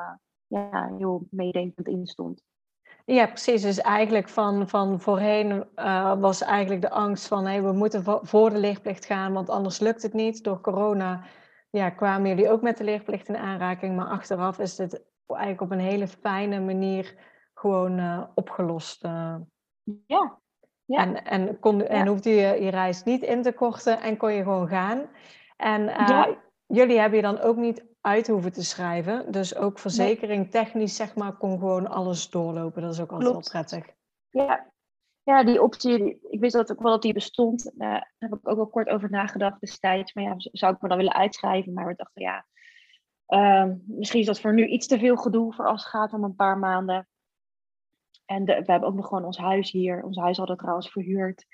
ja, heel meedenkend in stond. Ja, precies. Dus eigenlijk van, van voorheen uh, was eigenlijk de angst van hey, we moeten voor de leerplicht gaan, want anders lukt het niet. Door corona ja, kwamen jullie ook met de leerplicht in aanraking, maar achteraf is het eigenlijk op een hele fijne manier gewoon uh, opgelost. Uh. Ja. ja. En, en, kon, en ja. hoefde je je reis niet in te korten en kon je gewoon gaan. En ja. jullie hebben je dan ook niet uit hoeven te schrijven. Dus ook verzekering technisch, zeg maar, kon gewoon alles doorlopen. Dat is ook altijd wel prettig. Ja. ja, die optie, ik wist dat ook wel dat die bestond. Daar heb ik ook wel kort over nagedacht destijds. Maar ja, zou ik me dan willen uitschrijven? Maar we dachten, ja, uh, misschien is dat voor nu iets te veel gedoe voor als het gaat om een paar maanden. En de, we hebben ook nog gewoon ons huis hier. Ons huis hadden we trouwens verhuurd.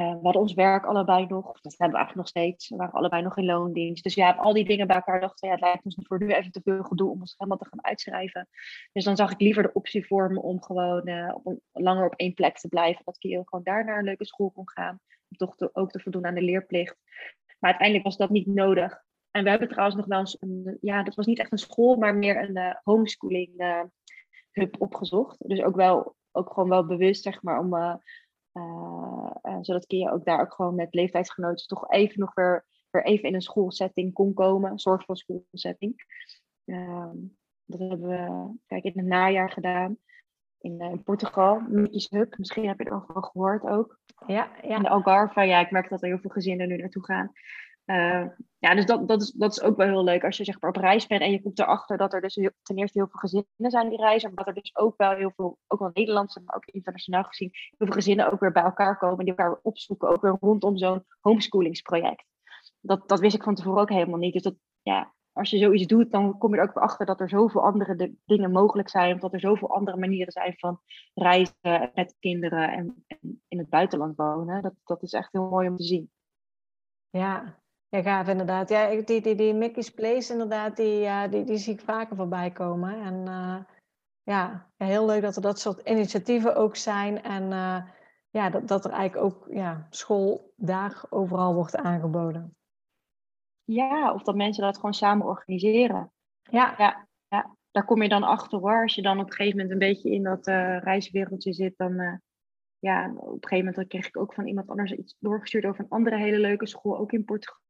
Uh, we hadden ons werk allebei nog, dat hebben we eigenlijk nog steeds. We waren allebei nog in loondienst. Dus ja, al die dingen bij elkaar dachten, ja, het lijkt ons voor nu even te veel gedoe om ons helemaal te gaan uitschrijven. Dus dan zag ik liever de optie voor me om gewoon uh, op een, langer op één plek te blijven. Dat ik gewoon daar naar een leuke school kon gaan. Om toch te, ook te voldoen aan de leerplicht. Maar uiteindelijk was dat niet nodig. En we hebben trouwens nog wel eens een, ja, dat was niet echt een school, maar meer een uh, homeschooling hub opgezocht. Dus ook wel, ook gewoon wel bewust, zeg maar, om uh, uh, zodat je ook daar ook gewoon met leeftijdsgenoten toch even nog weer, weer even in een schoolsetting kon komen. Een soort van schoolsetting. Uh, dat hebben we kijk, in het najaar gedaan. In, in Portugal, Mickey's Hub. Misschien heb je er ook wel gehoord ook. Ja, ja. In de Algarve. Ja, ik merk dat er heel veel gezinnen nu naartoe gaan. Uh, ja, dus dat, dat, is, dat is ook wel heel leuk als je zeg op reis bent en je komt erachter dat er dus ten eerste heel veel gezinnen zijn die reizen, maar dat er dus ook wel heel veel, ook wel Nederlandse, maar ook internationaal gezien, heel veel gezinnen ook weer bij elkaar komen die elkaar opzoeken, ook weer rondom zo'n homeschoolingsproject. Dat, dat wist ik van tevoren ook helemaal niet. Dus dat, ja, als je zoiets doet, dan kom je er ook weer achter dat er zoveel andere de, dingen mogelijk zijn, dat er zoveel andere manieren zijn van reizen met kinderen en, en in het buitenland wonen. Dat, dat is echt heel mooi om te zien. Ja, ja, gaaf inderdaad. Ja, die, die, die Mickey's Place inderdaad, die, ja, die, die zie ik vaker voorbij komen. En uh, ja, heel leuk dat er dat soort initiatieven ook zijn. En uh, ja, dat, dat er eigenlijk ook ja, school daar overal wordt aangeboden. Ja, of dat mensen dat gewoon samen organiseren. Ja. ja, ja. Daar kom je dan achter hoor. Als je dan op een gegeven moment een beetje in dat uh, reiswereldje zit, dan ja, op een gegeven moment kreeg ik ook van iemand anders iets doorgestuurd over een andere hele leuke school, ook in Portugal.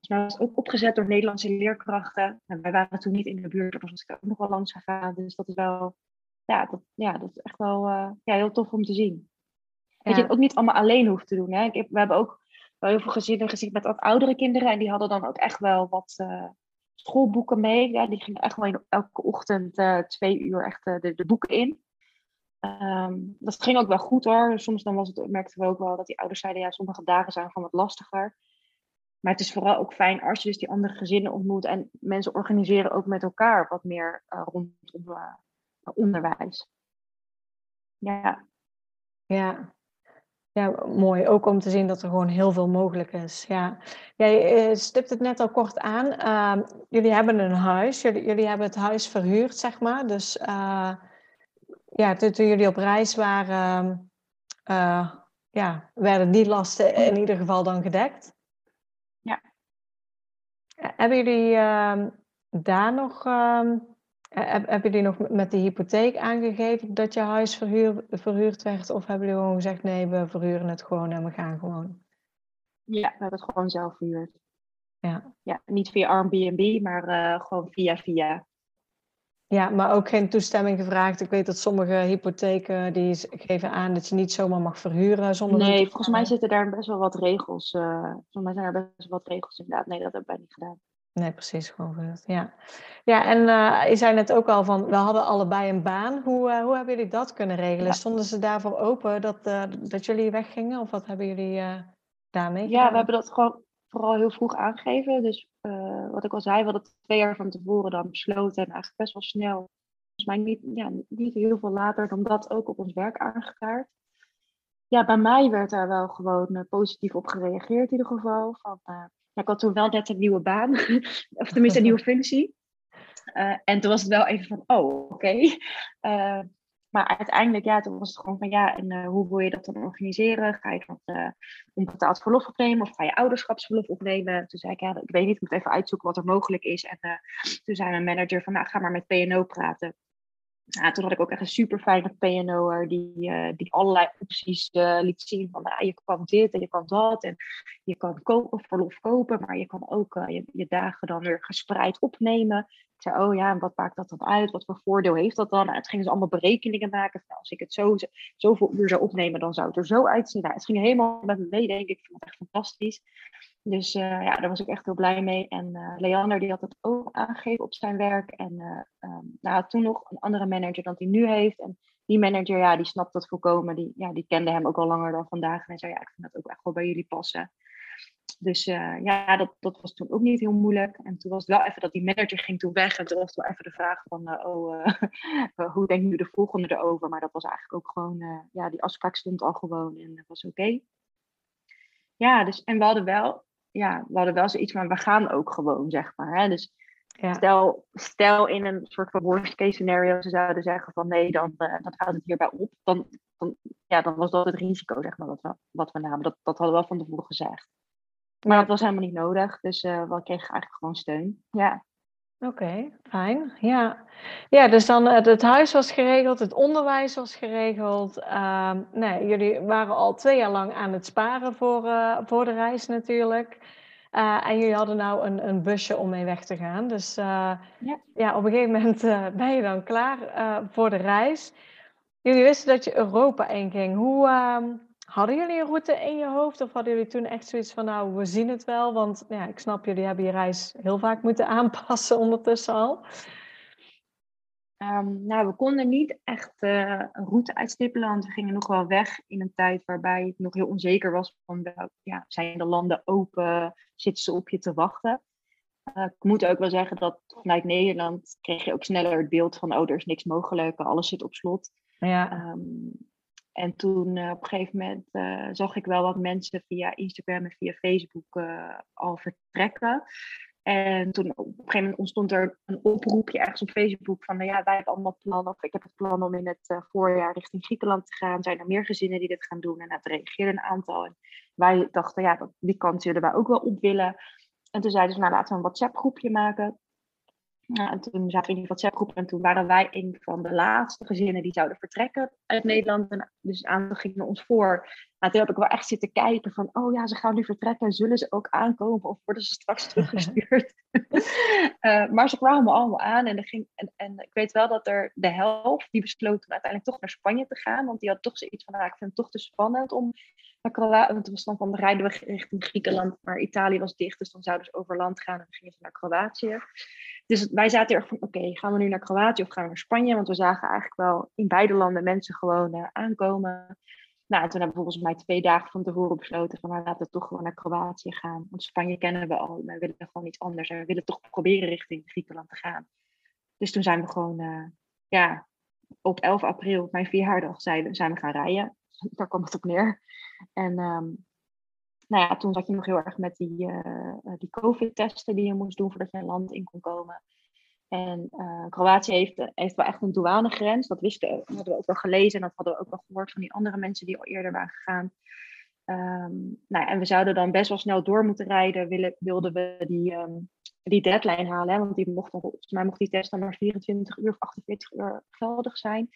Was ook opgezet door Nederlandse leerkrachten. En wij waren toen niet in de buurt, daar was ik ook nog wel langs gegaan. Dus dat is wel, ja, dat, ja, dat is echt wel uh, ja, heel tof om te zien. Ja. Dat je het ook niet allemaal alleen hoeft te doen. Hè? Ik heb, we hebben ook wel heel veel gezinnen gezien met wat oudere kinderen. En die hadden dan ook echt wel wat uh, schoolboeken mee. Ja, die gingen echt wel elke ochtend uh, twee uur echt de, de boeken in. Um, dat ging ook wel goed hoor. Soms dan was het, merkten we ook wel dat die ouders zeiden, ja, sommige dagen zijn gewoon wat lastiger. Maar het is vooral ook fijn als je dus die andere gezinnen ontmoet en mensen organiseren ook met elkaar wat meer uh, rondom uh, onderwijs. Ja. Ja. Ja, mooi. Ook om te zien dat er gewoon heel veel mogelijk is. Ja. Jij uh, stipt het net al kort aan. Uh, jullie hebben een huis. Jullie, jullie hebben het huis verhuurd, zeg maar. Dus ja, toen, toen, jullie op reis waren, uh, ja, werden die lasten in ieder geval dan gedekt. Hebben jullie uh, daar nog, heb, hebben jullie nog met de hypotheek aangegeven dat je huis verhuur, verhuurd werd? Of hebben jullie gewoon gezegd, nee, we verhuren het gewoon en we gaan gewoon? Ja, we hebben het gewoon zelf verhuurd. Ja. ja niet via Airbnb, maar uh, gewoon via via. Ja, maar ook geen toestemming gevraagd. Ik weet dat sommige hypotheken die geven aan dat je niet zomaar mag verhuren zonder. Nee, volgens mij zitten daar best wel wat regels. Uh, volgens mij zijn er best wel wat regels inderdaad. Nee, dat hebben wij niet gedaan. Nee, precies, gewoon. Ja, ja en uh, je zei net ook al van, we hadden allebei een baan. Hoe, uh, hoe hebben jullie dat kunnen regelen? Ja. Stonden ze daarvoor open dat, dat jullie weggingen? Of wat hebben jullie daarmee gedaan? Ja, we hebben dat gewoon vooral heel vroeg aangegeven. Dus uh, wat ik al zei, we hadden twee jaar van tevoren dan besloten en eigenlijk best wel snel. Volgens mij niet, ja, niet heel veel later dan dat ook op ons werk aangekaart. Ja, bij mij werd daar wel gewoon uh, positief op gereageerd in ieder geval. Van, uh, ik had toen wel net een nieuwe baan, (laughs) of tenminste een nieuwe functie. en toen was het wel even van, oh, oké. Okay. Maar uiteindelijk, ja, toen was het gewoon van ja, en hoe wil je dat dan organiseren? Ga je dat uh, onbetaald verlof opnemen of ga je ouderschapsverlof opnemen? Toen zei ik, ja, ik weet niet, ik moet even uitzoeken wat er mogelijk is. En toen zei mijn manager van, nou, ga maar met PNO praten. Toen had ik ook echt een super fijne PNO'er die, die allerlei opties liet zien. Van nou, je kan dit en je kan dat. En je kan kopen, verlof kopen, maar je kan ook je, je, dagen dan weer gespreid opnemen. Ik zei, oh ja, wat maakt dat dan uit? Wat voor voordeel heeft dat dan? Nou, het gingen ze allemaal berekeningen maken. Als ik het zo, zoveel uur zou opnemen, dan zou het er zo uitzien. Nou, het ging helemaal met me mee, denk ik. Ik vond het echt fantastisch. Dus uh, ja, daar was ik echt heel blij mee. En uh, Leander die had het ook aangegeven op zijn werk. En uh, nou, toen nog een andere manager dan hij nu heeft. En die manager, ja, die snapt dat volkomen. Die, ja, die kende hem ook al langer dan vandaag. En hij zei, ja, ik vind dat ook echt wel bij jullie passen. Dus ja, dat, dat was toen ook niet heel moeilijk. En toen was het wel even dat die manager ging toen weg. En toen was het wel even de vraag van, oh, (laughs) hoe denkt nu de volgende erover? Maar dat was eigenlijk ook gewoon, ja, die afspraak stond al gewoon en dat was oké. Okay. Ja, dus, en we hadden wel ja, we hadden wel zoiets van, we gaan ook gewoon, zeg maar. Hè? Dus ja. stel, stel in een soort van worst case scenario, ze zouden zeggen van nee, dan, uh, dan houdt het hierbij op. Dan, dan, ja, dan was dat het risico, zeg maar, wat we, wat we namen. Dat, dat hadden we wel van tevoren gezegd. Maar dat was helemaal niet nodig, dus uh, we kregen eigenlijk gewoon steun. Ja. Oké, fijn. Ja. ja, dus dan het, het, huis was geregeld, het onderwijs was geregeld. Uh, nee, jullie waren al twee jaar lang aan het sparen voor, uh, voor de reis natuurlijk. Uh, en jullie hadden nou een, een busje om mee weg te gaan. Dus ja. ja. op een gegeven moment ben je dan klaar voor de reis. Jullie wisten dat je Europa inging. Hoe, ehm, Hadden jullie een route in je hoofd of hadden jullie toen echt zoiets van, nou, we zien het wel? Want ja, ik snap, jullie hebben je reis heel vaak moeten (laughs) aanpassen ondertussen al. Um, nou, we konden niet echt uh, een route uitstippelen, want we gingen nog wel weg in een tijd waarbij het nog heel onzeker was van, ja, zijn de landen open, zitten ze op je te wachten? Uh, ik moet ook wel zeggen dat vanuit Nederland kreeg je ook sneller het beeld van, oh, er is niks mogelijk, alles zit op slot. Ja. Um, en toen uh, op een gegeven moment uh, zag ik wel wat mensen via Instagram en via Facebook uh, al vertrekken. En toen op een gegeven moment ontstond er een oproepje ergens op Facebook van, nou ja, wij hebben allemaal plannen, of ik heb het plan om in het voorjaar richting Griekenland te gaan. Zijn er meer gezinnen die dit gaan doen? En het reageerde een aantal. En wij dachten, ja, dat, die kant zullen wij ook wel op willen. En toen zeiden ze, nou laten we een WhatsApp groepje maken. Nou, en toen zaten we in die WhatsApp-groep en toen waren wij een van de laatste gezinnen die zouden vertrekken uit Nederland. En dus aantal gingen ons voor. Nou, toen heb ik wel echt zitten kijken van, oh ja, ze gaan nu vertrekken. Zullen ze ook aankomen of worden ze straks (laughs) teruggestuurd? uh, (laughs) maar ze kwamen allemaal aan en, er ging, en, en ik weet wel dat er de helft, die besloot toen uiteindelijk toch naar Spanje te gaan. Want die had toch zoiets van, nou, ik vind het toch te spannend om naar Kroatië. Want toen was dan van, rijden we richting Griekenland, maar Italië was dicht. Dus dan zouden ze over land gaan en dan gingen ze naar Kroatië. Dus wij zaten er van, oké, gaan we nu naar Kroatië of gaan we naar Spanje? Want we zagen eigenlijk wel in beide landen mensen gewoon uh, aankomen. Nou, toen hebben we volgens mij twee dagen van tevoren besloten van, nou, laten we toch gewoon naar Kroatië gaan. Want Spanje kennen we al, wij willen gewoon iets anders. En we willen toch proberen richting Griekenland te gaan. Dus toen zijn we gewoon, uh, ja, op 11 april, mijn verjaardag, zijn we, zijn we gaan rijden. (laughs) Daar kwam het op neer. En um, nou ja, toen zat je nog heel erg met die, uh, die COVID-testen die je moest doen voordat je een land in kon komen. En uh, Kroatië heeft, heeft wel echt een douanegrens. Dat wisten we, hadden we ook wel gelezen en dat hadden we ook wel gehoord van die andere mensen die al eerder waren gegaan. Um, nou en we zouden dan best wel snel door moeten rijden, willen, wilden we die, um, die deadline halen. Hè? Want die mocht, volgens mij mocht die test dan maar 24 uur of 48 uur geldig zijn.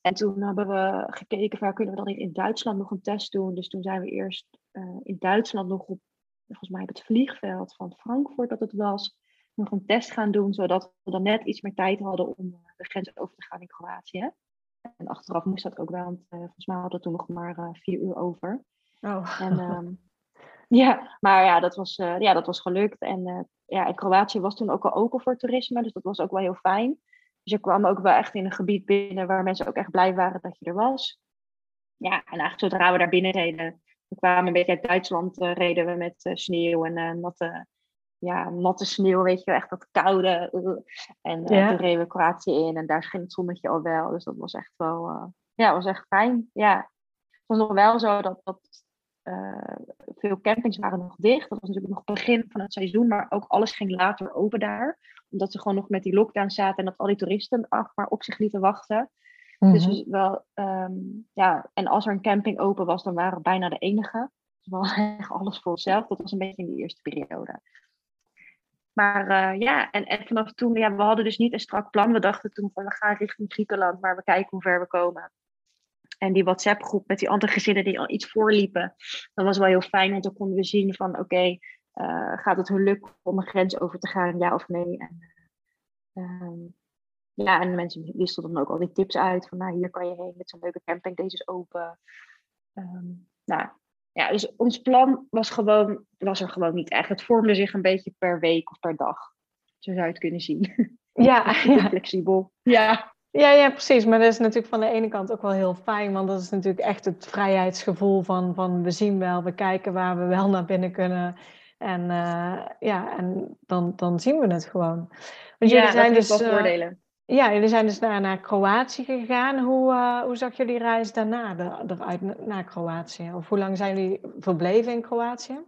En toen hebben we gekeken van, kunnen we dan in Duitsland nog een test doen? Dus toen zijn we eerst uh, in Duitsland nog op, volgens mij op het vliegveld van Frankfurt dat het was, nog een test gaan doen, zodat we dan net iets meer tijd hadden om uh, de grens over te gaan in Kroatië. En achteraf moest dat ook wel, want uh, volgens mij hadden we toen nog maar vier uur over. Oh. En, um, (laughs) ja, maar ja, dat was, ja, dat was gelukt. En ja, in Kroatië was toen ook al open voor toerisme, dus dat was ook wel heel fijn. Dus je kwam ook wel echt in een gebied binnen waar mensen ook echt blij waren dat je er was. Ja, en eigenlijk zodra we daar binnen reden, we kwamen een beetje uit Duitsland, reden we met sneeuw en natte, ja, natte sneeuw, weet je echt dat koude. en ja. toen reden we Kroatië in en daar scheen het zonnetje al wel. Dus dat was echt wel, ja, was echt fijn. Ja, het was nog wel zo dat, dat veel campings waren nog dicht. Dat was natuurlijk nog het begin van het seizoen, maar ook alles ging later open daar. Omdat ze gewoon nog met die lockdown zaten en dat al die toeristen ach, maar op zich lieten wachten. Dus we wel, ehm, ja, en als er een camping open was, dan waren we bijna de enige. Dus we hadden echt alles voor onszelf. Dat was een beetje in die eerste periode. Maar uh, ja, en, en vanaf toen, ja, we hadden dus niet een strak plan. We dachten toen van we gaan richting Griekenland, maar we kijken hoe ver we komen. En die WhatsApp-groep met die andere gezinnen die al iets voorliepen, dat was wel heel fijn, want dan konden we zien van oké, uh, gaat het hun lukken om een grens over te gaan, ja of nee? En, uh, ja, en de mensen wisselden dan ook al die tips uit van nou, hier kan je heen met zo'n leuke camping, deze is open. Um, nou, ja, dus ons plan was, gewoon, was er gewoon niet echt. Het vormde zich een beetje per week of per dag. Zo zou je het kunnen zien. (laughs) Ja, ja. flexibel. Ja. Ja, ja, precies. Maar dat is natuurlijk van de ene kant ook wel heel fijn, want dat is natuurlijk echt het vrijheidsgevoel van, van we zien wel, we kijken waar we wel naar binnen kunnen. En uh, ja, en dan, dan zien we het gewoon. Want ja, jullie zijn dus, wel uh, voordelen. Ja, jullie zijn dus naar, naar Kroatië gegaan. Hoe, uh, hoe zag jullie reis daarna eruit naar Kroatië? Of hoe lang zijn jullie verbleven in Kroatië?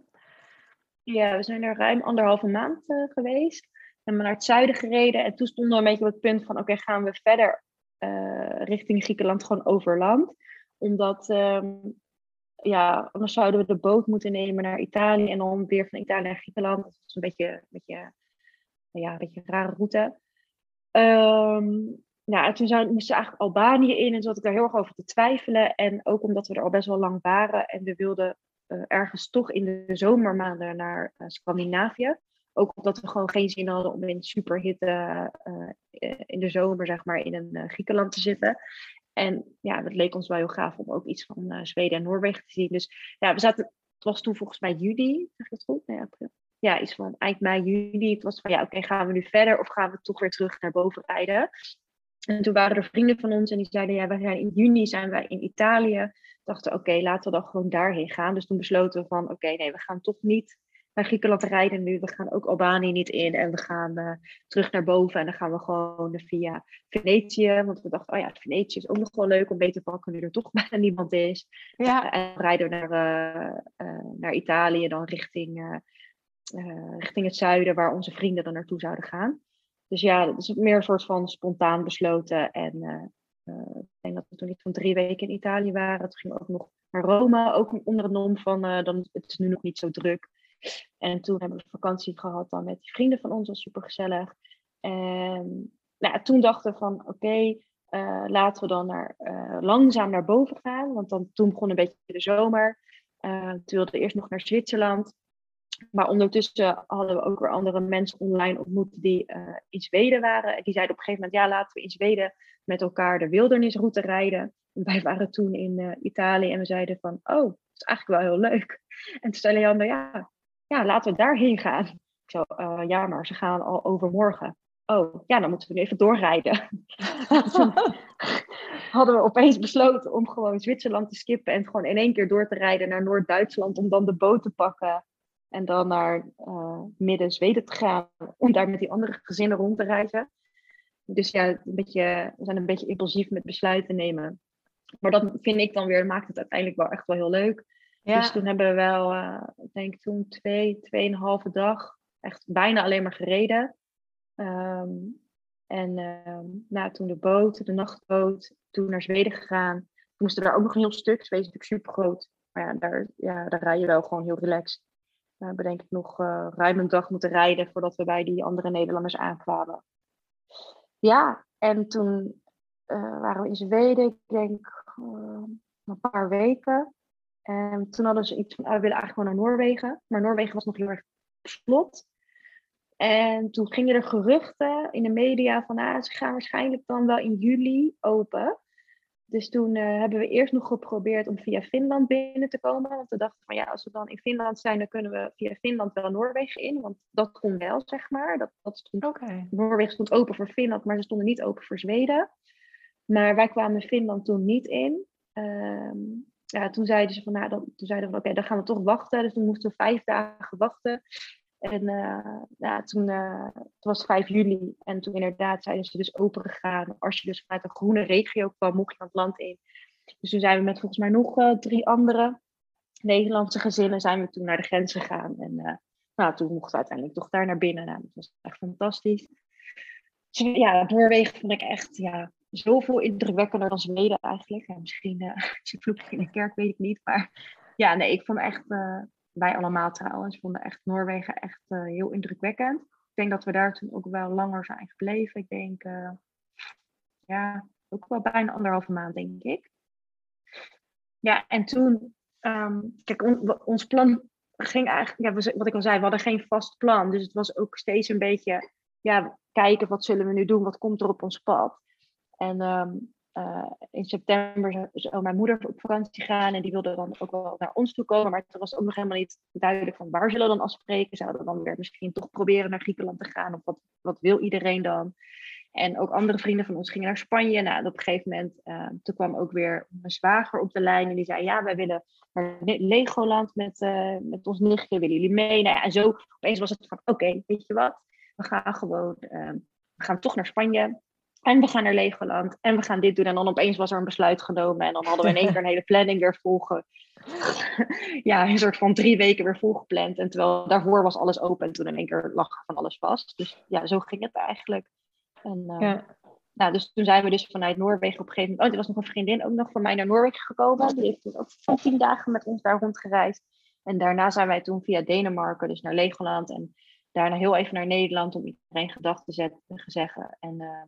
Ja, we zijn er ruim anderhalve maand uh, geweest. We hebben naar het zuiden gereden. En toen stonden we een beetje op het punt van... oké, gaan we verder uh, richting Griekenland gewoon over land? Omdat, um, ja, anders zouden we de boot moeten nemen naar Italië... en dan weer van Italië naar Griekenland. Dat is een beetje, beetje, ja, een beetje een rare route. Um, toen moesten eigenlijk Albanië in en zat ik daar heel erg over te twijfelen. En ook omdat we er al best wel lang waren en we wilden uh, ergens toch in de zomermaanden naar uh, Scandinavië. Ook omdat we gewoon geen zin hadden om in superhitte uh, in de zomer, zeg maar, in een Griekenland te zitten. En ja, dat leek ons wel heel gaaf om ook iets van Zweden en Noorwegen te zien. Dus ja, we zaten, het was toen volgens mij juli, zeg ik het goed? Nee, april ja, iets van eind mei, juni. Het was van ja, oké, gaan we nu verder of gaan we toch weer terug naar boven rijden? En toen waren er vrienden van ons en die zeiden, ja, we zijn in juni zijn wij in Italië. Dachten, oké, laten we dan gewoon daarheen gaan. Dus toen besloten we van, oké, nee, we gaan toch niet naar Griekenland rijden nu. We gaan ook Albanië niet in en we gaan uh, terug naar boven. En dan gaan we gewoon via Venetië. Want we dachten, oh ja, Venetië is ook nog wel leuk om mee te pakken nu er toch (laughs) bijna niemand is. Ja. Uh, en rijden we naar, uh, naar Italië, dan richting uh, richting het zuiden, waar onze vrienden dan naartoe zouden gaan. Dus ja, dat is meer een soort van spontaan besloten. En uh, uh, ik denk dat we toen niet van drie weken in Italië waren. Toen gingen we ook nog naar Rome, ook onder het nom van dan, het is nu nog niet zo druk. En toen hebben we vakantie gehad dan met die vrienden van ons, was super gezellig. En nou, toen dachten we van oké, laten we dan naar, langzaam naar boven gaan. Want dan, toen begon een beetje de zomer. toen wilden we eerst nog naar Zwitserland. Maar ondertussen hadden we ook weer andere mensen online ontmoet die uh, in Zweden waren. Die zeiden op een gegeven moment, ja, laten we in Zweden met elkaar de wildernisroute rijden. En (laughs) wij waren toen in uh, Italië en we zeiden van, oh, dat is eigenlijk wel heel leuk. (laughs) En toen zei Leander, ja, ja laten we daarheen gaan. Ik zo, uh, ja, maar ze gaan al overmorgen. Oh, ja, dan moeten we nu even doorrijden. (laughs) hadden we opeens besloten om gewoon Zwitserland te skippen en gewoon in één keer door te rijden naar Noord-Duitsland om dan de boot te pakken en dan naar uh, midden Zweden te gaan om daar met die andere gezinnen rond te reizen. Dus ja, een beetje, we zijn een beetje impulsief met besluiten nemen. Maar dat vind ik dan weer, maakt het uiteindelijk wel echt wel heel leuk. Ja. Dus toen hebben we wel, uh, ik denk toen twee, tweeënhalve dag, echt bijna alleen maar gereden. Um, en nou, toen de boot, de nachtboot, toen naar Zweden gegaan. Toen moesten daar ook nog een heel stuk. Zweden is natuurlijk super groot. Maar ja, daar, ja, daar rij je wel gewoon heel relaxed. We hebben denk ik nog uh, ruim een dag moeten rijden voordat we bij die andere Nederlanders aankwamen. Ja, en toen uh, waren we in Zweden, ik denk een paar weken. En toen hadden ze iets van, ah, we willen eigenlijk gewoon naar Noorwegen. Maar Noorwegen was nog heel erg slot. En toen gingen er geruchten in de media van, ah, ze gaan waarschijnlijk dan wel in juli open. Dus toen uh, hebben we eerst nog geprobeerd om via Finland binnen te komen. Want we dachten van ja, als we dan in Finland zijn, dan kunnen we via Finland wel Noorwegen in. Want dat kon wel, zeg maar. Dat, dat stond, okay. Noorwegen stond open voor Finland, maar ze stonden niet open voor Zweden. Maar wij kwamen Finland toen niet in. Um, ja, toen zeiden ze van, nou, dan, toen zeiden we, oké, okay, dan gaan we toch wachten. Dus toen moesten we vijf dagen wachten. En uh, ja, toen, uh, het was 5 juli en toen inderdaad zijn ze dus open gegaan. Als je dus vanuit een groene regio kwam, mocht je het land in. Dus toen zijn we met volgens mij nog uh, drie andere Nederlandse gezinnen zijn we toen naar de grens gegaan. En nou, toen mochten we uiteindelijk toch daar naar binnen. Nou, dat was echt fantastisch. Dus, ja, Noorwegen vond ik echt, ja, zoveel indrukwekkender dan Zweden eigenlijk. Ja, misschien (laughs) uh, het in de kerk, weet ik niet. Maar ja, nee, ik vond echt, wij allemaal trouwens, vonden echt Noorwegen echt uh, heel indrukwekkend. Ik denk dat we daar toen ook wel langer zijn gebleven. Ik denk, ja, ook wel bijna anderhalve maand, denk ik. Ja, en toen, um, kijk, on, ons plan ging eigenlijk, ja, wat ik al zei, we hadden geen vast plan. Dus het was ook steeds een beetje, ja, kijken wat zullen we nu doen, wat komt er op ons pad. En um, uh, in september zou mijn moeder op vakantie gaan en die wilde dan ook wel naar ons toe komen. Maar het was ook nog helemaal niet duidelijk van waar zullen we dan afspreken. Zouden we dan weer misschien toch proberen naar Griekenland te gaan of wat, wat wil iedereen dan? En ook andere vrienden van ons gingen naar Spanje. Nou, op een gegeven moment, uh, toen kwam ook weer mijn zwager op de lijn. En die zei, ja, wij willen naar Legoland met, uh, met ons nichtje. Willen jullie mee? Nou en zo opeens was het van, oké, weet je wat? We gaan gewoon, we gaan toch naar Spanje. En we gaan naar Legoland. En we gaan dit doen. En dan opeens was er een besluit genomen. En dan hadden we in één keer een hele planning weer volgen. (laughs) ja, een soort van drie weken weer volgepland. En terwijl daarvoor was alles open. En toen in één keer lag van alles vast. Dus ja, zo ging het eigenlijk. En, uh, ja. nou, dus toen zijn we dus vanuit Noorwegen op een gegeven moment... Oh, er was nog een vriendin ook nog van mij naar Noorwegen gekomen. Die heeft toen ook van tien dagen met ons daar rondgereisd. En daarna zijn wij toen via Denemarken, dus naar Legoland. En daarna heel even naar Nederland om iedereen gedag te zetten, zeggen. En uh,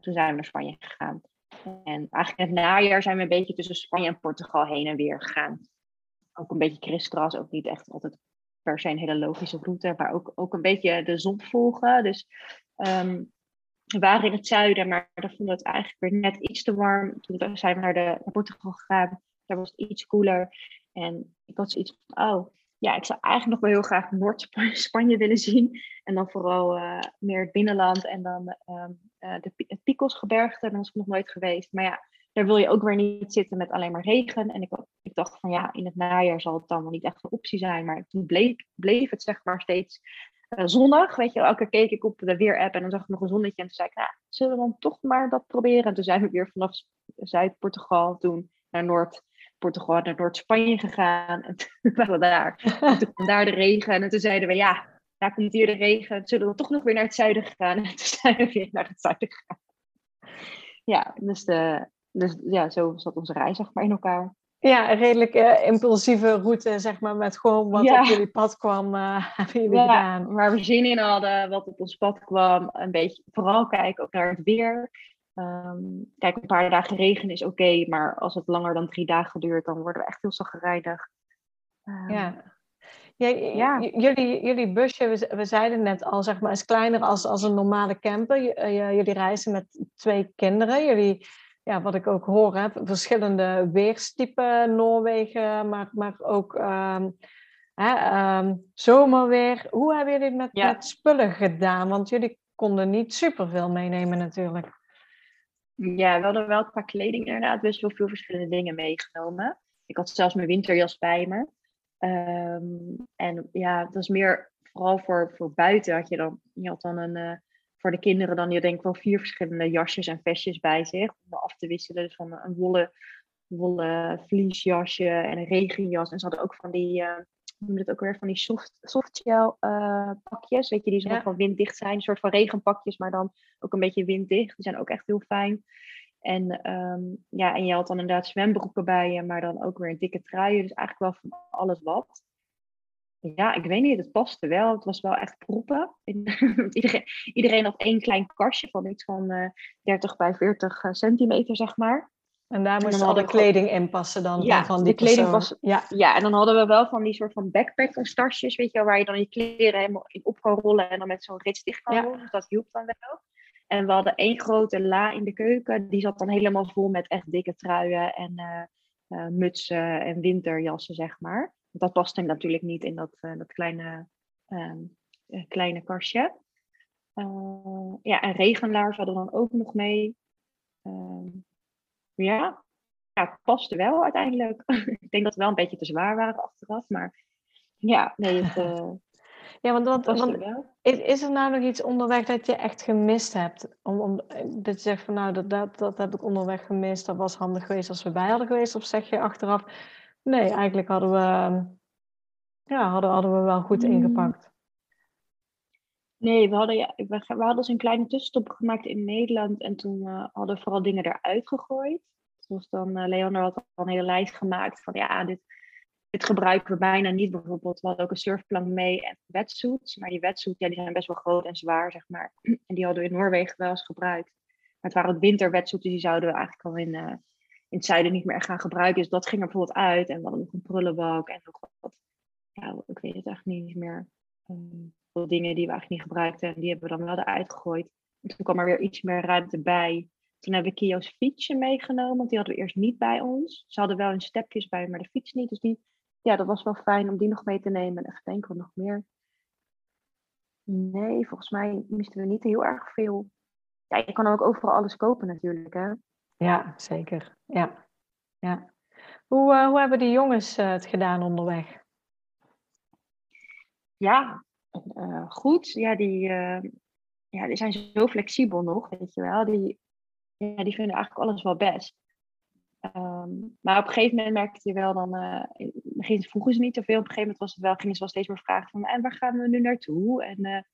toen zijn we naar Spanje gegaan. En eigenlijk in het najaar zijn we een beetje tussen Spanje en Portugal heen en weer gegaan. Ook een beetje kriskras, ook niet echt altijd per se een hele logische route, maar ook, ook een beetje de zon volgen. Dus um, we waren in het zuiden, maar daar vonden we het eigenlijk weer net iets te warm. Toen zijn we naar, de, naar Portugal gegaan. Daar was het iets koeler. En ik had zoiets van, oh, ja, ik zou eigenlijk nog wel heel graag Noord-Spanje willen zien. En dan vooral uh, meer het binnenland en dan uh, de, het Picosgebergte. Daar was ik nog nooit geweest. Maar ja, daar wil je ook weer niet zitten met alleen maar regen. En ik, ik dacht van ja, in het najaar zal het dan wel niet echt een optie zijn. Maar toen bleef, bleef het zeg maar steeds uh, zonnig. Weet je, elke keer keek ik op de weerapp en dan zag ik nog een zonnetje. En toen zei ik, nou, zullen we dan toch maar dat proberen? En toen zijn we weer vanaf Zuid-Portugal toen naar Noord-Portugal, naar Noord-Spanje gegaan. En toen (laughs) waren we daar. En toen kwam daar de regen. En toen zeiden we, ja, daar komt hier de regen. Zullen we toch nog weer naar het zuiden gegaan? (laughs) En toen zijn we weer naar het zuiden gegaan. Ja, dus, de, dus ja, zo zat onze reis zeg maar in elkaar. Ja, een redelijk uh, impulsieve route, zeg maar, met gewoon wat op jullie pad kwam, uh, (laughs) hebben jullie ja, gedaan. waar we zin in hadden, wat op ons pad kwam. Een beetje vooral kijken ook naar het weer. Um, kijk, een paar dagen regen is oké, maar als het langer dan drie dagen duurt, dan worden we echt heel zagrijnig. Um, ja. Ja, ja. Jullie, jullie busje, we, we, zeiden net al, zeg maar, is kleiner als, als een normale camper. jullie reizen met twee kinderen. Jullie ja, wat ik ook hoor, hè, verschillende weerstypen Noorwegen, maar, maar ook um, hè, um, zomerweer. Hoe hebben jullie het met, met spullen gedaan? Want jullie konden niet superveel meenemen natuurlijk. Ja, we hadden wel qua kleding inderdaad best wel veel verschillende dingen meegenomen. Ik had zelfs mijn winterjas bij me. Um, en ja, het was meer vooral voor, voor buiten had je dan, je had dan een, uh, voor de kinderen dan, je denk ik wel vier verschillende jasjes en vestjes bij zich. Om af te wisselen. Dus van een wollen, wollen vliesjasje en een regenjas. En ze hadden ook van die, uh, noem het ook weer, van die soft, softgel uh, pakjes. Weet je, die zo ja. van winddicht zijn. Een soort van regenpakjes, maar dan ook een beetje winddicht. Die zijn ook echt heel fijn. En, um, ja, en je had dan inderdaad zwembroeken bij je, maar dan ook weer een dikke trui. Dus eigenlijk wel van alles wat. Ja, ik weet niet, het paste wel. Het was wel echt proppen. (laughs) iedereen, iedereen had één klein kastje van iets van uh, 30 bij 40 uh, centimeter, zeg maar. En daar moest alle kleding in passen dan ja, van die kleding was, ja. ja, en dan hadden we wel van die soort van backpackers tasjes, weet je wel, waar je dan je kleren helemaal in op kan rollen en dan met zo'n rits dicht kan rollen. Dus dat hielp dan wel. En we hadden één grote la in de keuken, die zat dan helemaal vol met echt dikke truien en uh, mutsen en winterjassen, zeg maar dat paste natuurlijk niet in dat, uh, dat kleine, uh, kleine kastje. Ja, en regenlaars hadden we dan ook nog mee. Ehm, ja. ja, het paste wel uiteindelijk. (laughs) ik denk dat we wel een beetje te zwaar waren achteraf, maar ja, nee, het, (laughs) ja, want, want, want is, is, er nou nog iets onderweg dat je echt gemist hebt? Om, om, dat je zegt van nou, dat, dat, dat heb ik onderweg gemist, dat was handig geweest als we bij hadden geweest. Of zeg je achteraf, Nee, eigenlijk hadden we, ja, hadden, hadden we wel goed mm. ingepakt. Nee, we hadden, ja, we, hadden dus een kleine tussenstop gemaakt in Nederland en toen uh, hadden we vooral dingen eruit gegooid. Dus dan, uh, Leander had al een hele lijst gemaakt van ja, dit, dit gebruiken we bijna niet. Bijvoorbeeld, we hadden ook een surfplank mee en wetsuits. Maar die wetsuits, ja, die zijn best wel groot en zwaar, zeg maar. (clears throat) En die hadden we in Noorwegen wel eens gebruikt. Maar het waren winterwetsuits, dus die zouden we eigenlijk al in, uh, in het zuiden niet meer gaan gebruiken. Dus dat ging er bijvoorbeeld uit. En we hadden nog een prullenbak en nog wat, ja, ik weet het echt niet meer. Um, dingen die we eigenlijk niet gebruikten. En die hebben we dan wel eruit gegooid. En toen kwam er weer iets meer ruimte bij. Toen hebben we Kio's fietsje meegenomen, want die hadden we eerst niet bij ons. Ze hadden wel een stepjes bij, maar de fiets niet. Dus die, ja, dat was wel fijn om die nog mee te nemen. En echt denken we nog meer. Nee, volgens mij misten we niet heel erg veel. Ja, je kan ook overal alles kopen natuurlijk, hè? Ja, zeker. Ja. ja. Hoe, uh, hoe hebben die jongens uh, het gedaan onderweg? Ja, uh, goed. Ja die, ja, die zijn zo flexibel nog, weet je wel. Die, ja, die vinden eigenlijk alles wel best. Um, maar op een gegeven moment merkte je wel dan, uh, in begin vroegen ze niet zoveel. Op een gegeven moment was het wel, gingen ze wel steeds meer vragen van, en waar gaan we nu naartoe? En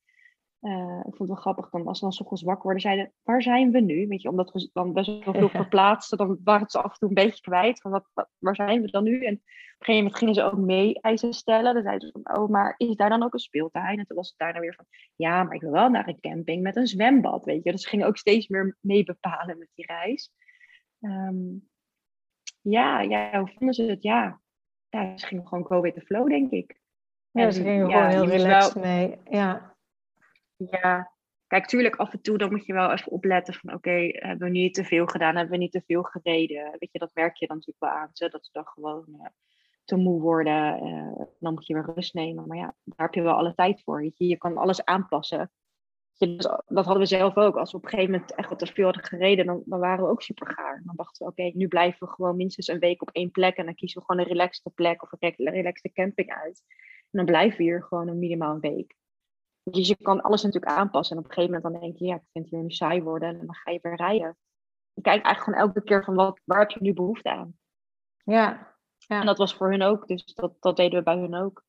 uh, uh, ik vond het wel grappig, dan, als ze dan s ochtends wakker worden, zeiden, waar zijn we nu? Weet je, omdat we dan best wel veel (laughs) verplaatsten, dan waren ze af en toe een beetje kwijt van, wat, waar zijn we dan nu? En op een gegeven moment gingen ze ook mee eisen stellen. Dan zeiden ze van, oh, maar is daar dan ook een speeltuin? En toen was het daarna weer van, ja, maar ik wil wel naar een camping met een zwembad, weet je. Dus ze gingen ook steeds meer mee bepalen met die reis. Um, ja, ja, hoe vonden ze het? Ja, ja ze gingen gewoon go with the flow, denk ik. Ja, en, ze gingen ja, gewoon heel relaxed wel... mee. Ja. Ja, kijk, tuurlijk af en toe dan moet je wel even opletten van oké, hebben we niet te veel gedaan, hebben we niet te veel gereden. Weet je, dat merk je dan natuurlijk wel aan, ze, dat ze dan gewoon uh, te moe worden. Uh, dan moet je weer rust nemen. Maar ja, daar heb je wel alle tijd voor. Je, je kan alles aanpassen. Dus dat hadden we zelf ook. Als we op een gegeven moment echt wat te veel hadden gereden, dan, dan waren we ook super gaar. Dan dachten we, oké, nu blijven we gewoon minstens een week op één plek. En dan kiezen we gewoon een relaxte plek of een relaxte camping uit. En dan blijven we hier gewoon een minimaal een week. Dus je kan alles natuurlijk aanpassen. En op een gegeven moment dan denk je, ja, ik vind het hier nu saai worden. En dan ga je weer rijden. Je kijkt eigenlijk gewoon elke keer van, wat, waar heb je nu behoefte aan? Ja. ja. En dat was voor hun ook. Dus dat, dat deden we bij hun ook.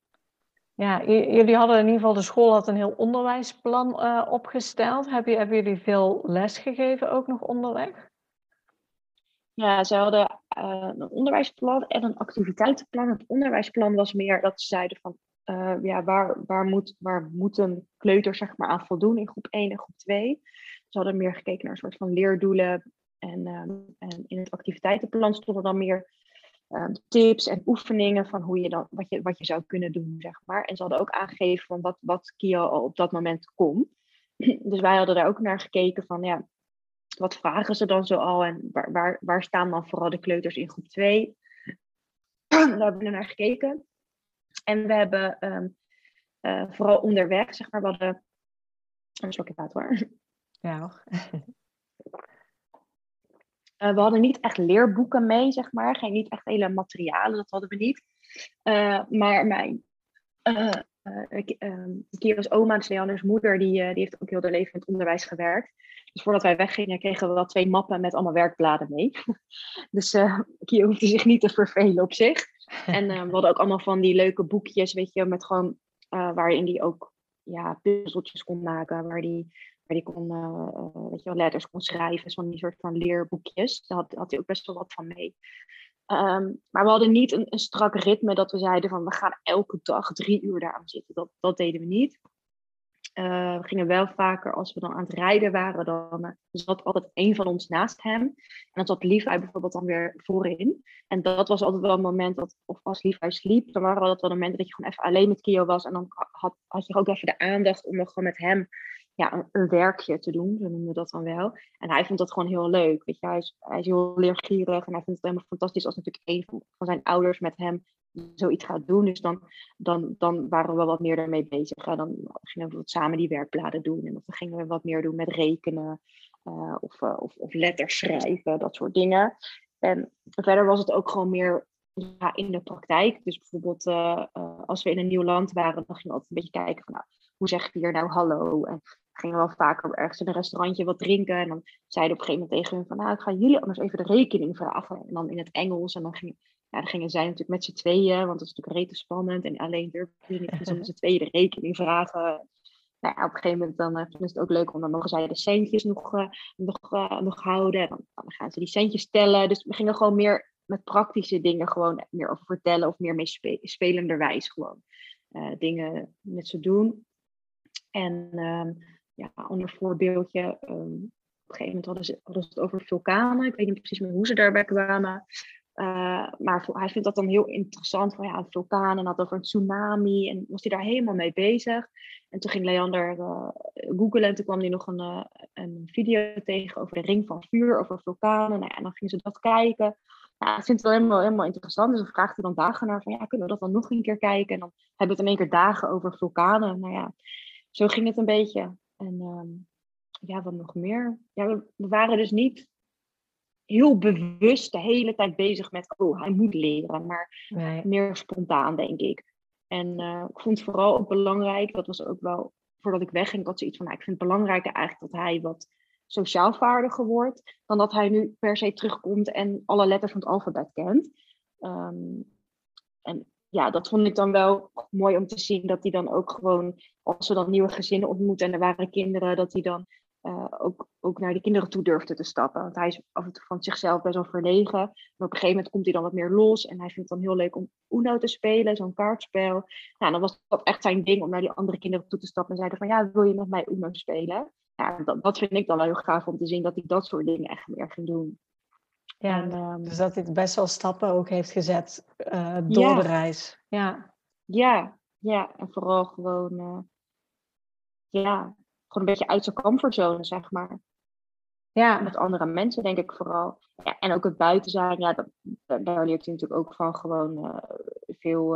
Ja, jullie hadden in ieder geval, de school had een heel onderwijsplan uh, opgesteld. Heb je, hebben jullie veel les gegeven ook nog onderweg? Ja, ze hadden uh, een onderwijsplan en een activiteitenplan. Het onderwijsplan was meer dat ze zeiden van, uh, ja, waar, waar, moet, waar moet een kleuter zeg maar, aan voldoen in groep 1 en groep 2? Ze hadden meer gekeken naar een soort van leerdoelen. En, en in het activiteitenplan stonden dan meer Ehm, tips en oefeningen van hoe je dan, wat, je, wat je zou kunnen doen, zeg maar. En ze hadden ook aangegeven van wat, wat Kio al op dat moment kon. (clears throat) Dus wij hadden daar ook naar gekeken van, ja, wat vragen ze dan zo al en waar, waar, waar staan dan vooral de kleuters in groep 2? (clears throat) daar hebben we naar gekeken. En we hebben um, uh, vooral onderweg, zeg maar, we hadden... Een slokje water hoor. Ja hoor. Uh, (laughs) we hadden niet echt leerboeken mee, zeg maar. Geen niet echt hele materialen, dat hadden we niet. Uh, maar mijn uh, Kira's oma, dus Leanders moeder, die, die heeft ook heel haar leven in het onderwijs gewerkt. Dus voordat wij weggingen, kregen we wel twee mappen met allemaal werkbladen mee. (laughs) dus uh, Kio hoefde zich niet te vervelen op zich. (laughs) En we hadden ook allemaal van die leuke boekjes, weet je, met gewoon, waarin die ook ja, puzzeltjes kon maken, waar die die kon, weet je wel, letters kon schrijven, zo'n die soort van leerboekjes. Daar had, had hij ook best wel wat van mee. Um, maar we hadden niet een, een strak ritme dat we zeiden van we gaan elke dag drie uur daar aan zitten. Dat, dat deden we niet. Uh, we gingen wel vaker, als we dan aan het rijden waren, dan uh, zat altijd één van ons naast hem. En dan zat Levi bijvoorbeeld dan weer voorin. En dat was altijd wel een moment dat, of als Levi sliep, dan waren dat wel momenten dat je gewoon even alleen met Kio was. En dan had, had je ook even de aandacht om nog gewoon met hem ja, een, werkje te doen, zo noemen we dat dan wel. En hij vond dat gewoon heel leuk. Weet je, hij is, hij is heel leergierig en hij vindt het helemaal fantastisch als natuurlijk een van, zijn ouders met hem zoiets gaat doen. Dus dan, dan, dan waren we wat meer daarmee bezig. Dan gingen we samen die werkbladen doen. En dan gingen we wat meer doen met rekenen uh, of, uh, of, of letters schrijven, dat soort dingen. En verder was het ook gewoon meer ja, in de praktijk. Dus bijvoorbeeld uh, als we in een nieuw land waren, dan gingen we altijd een beetje kijken van nou, hoe zeg je hier nou hallo? En gingen we wel vaker ergens in een restaurantje wat drinken. En dan zeiden op een gegeven moment tegen hun van, nou, ik ga jullie anders even de rekening vragen. En dan in het Engels. En dan, ging, ja, dan gingen zij natuurlijk met z'n tweeën, want dat is natuurlijk rete spannend. En alleen durfden ze niet met z'n tweeën de rekening vragen. nou ja, op een gegeven moment dan uh, vinden ze het ook leuk om dan mogen zij de centjes nog, uh, nog, uh, nog houden. Dan, dan, gaan ze die centjes tellen. Dus we gingen gewoon meer met praktische dingen gewoon meer over vertellen of meer mee spe spelenderwijs gewoon dingen met ze doen. En um, ja, ander voorbeeldje. Um, op een gegeven moment hadden ze, hadden ze het over vulkanen. Ik weet niet precies meer hoe ze daarbij kwamen. Uh, maar hij vindt dat dan heel interessant van ja, een vulkaan had over een tsunami. En was hij daar helemaal mee bezig. En toen ging Leander uh, googlen en toen kwam hij nog een, uh, een video tegen over de ring van vuur, over vulkanen. Nou ja, en dan gingen ze dat kijken. Ja, ik vind het wel helemaal, helemaal interessant. Dus dan vraagt hij dan dagen naar van ja, kunnen we dat dan nog een keer kijken? En dan hebben we het in één keer dagen over vulkanen. Nou ja, zo ging het een beetje. En um, ja, wat nog meer? Ja, we, waren dus niet heel bewust de hele tijd bezig met, oh, hij moet leren, maar Nee. meer spontaan, denk ik. En eh, ik vond het vooral ook belangrijk, dat was ook wel, voordat ik wegging, ik had zoiets van, nou, ik vind het belangrijker eigenlijk dat hij wat sociaal vaardiger wordt, dan dat hij nu per se terugkomt en alle letters van het alfabet kent. Ehm, en ja, dat vond ik dan wel mooi om te zien, dat hij dan ook gewoon, als we dan nieuwe gezinnen ontmoeten en er waren kinderen, dat hij dan uh, ook, ook naar de kinderen toe durfde te stappen. Want hij is af en toe van zichzelf best wel verlegen. Maar op een gegeven moment komt hij dan wat meer los. En hij vindt het dan heel leuk om Uno te spelen, zo'n kaartspel. Nou, dan was dat echt zijn ding om naar die andere kinderen toe te stappen. En zeiden van, ja, wil je met mij Uno spelen? Ja, dat, dat vind ik dan wel heel gaaf om te zien, dat hij dat soort dingen echt meer ging doen. Ja, en, um, dus dat hij best wel stappen ook heeft gezet uh, door ja. de reis. Ja. ja, ja. En vooral gewoon, uh, ja, gewoon een beetje uit zijn comfortzone, zeg maar. Ja. Met andere mensen, denk ik vooral. Ja, en ook het buiten zijn, ja, dat, daar leert hij natuurlijk ook van gewoon uh, veel,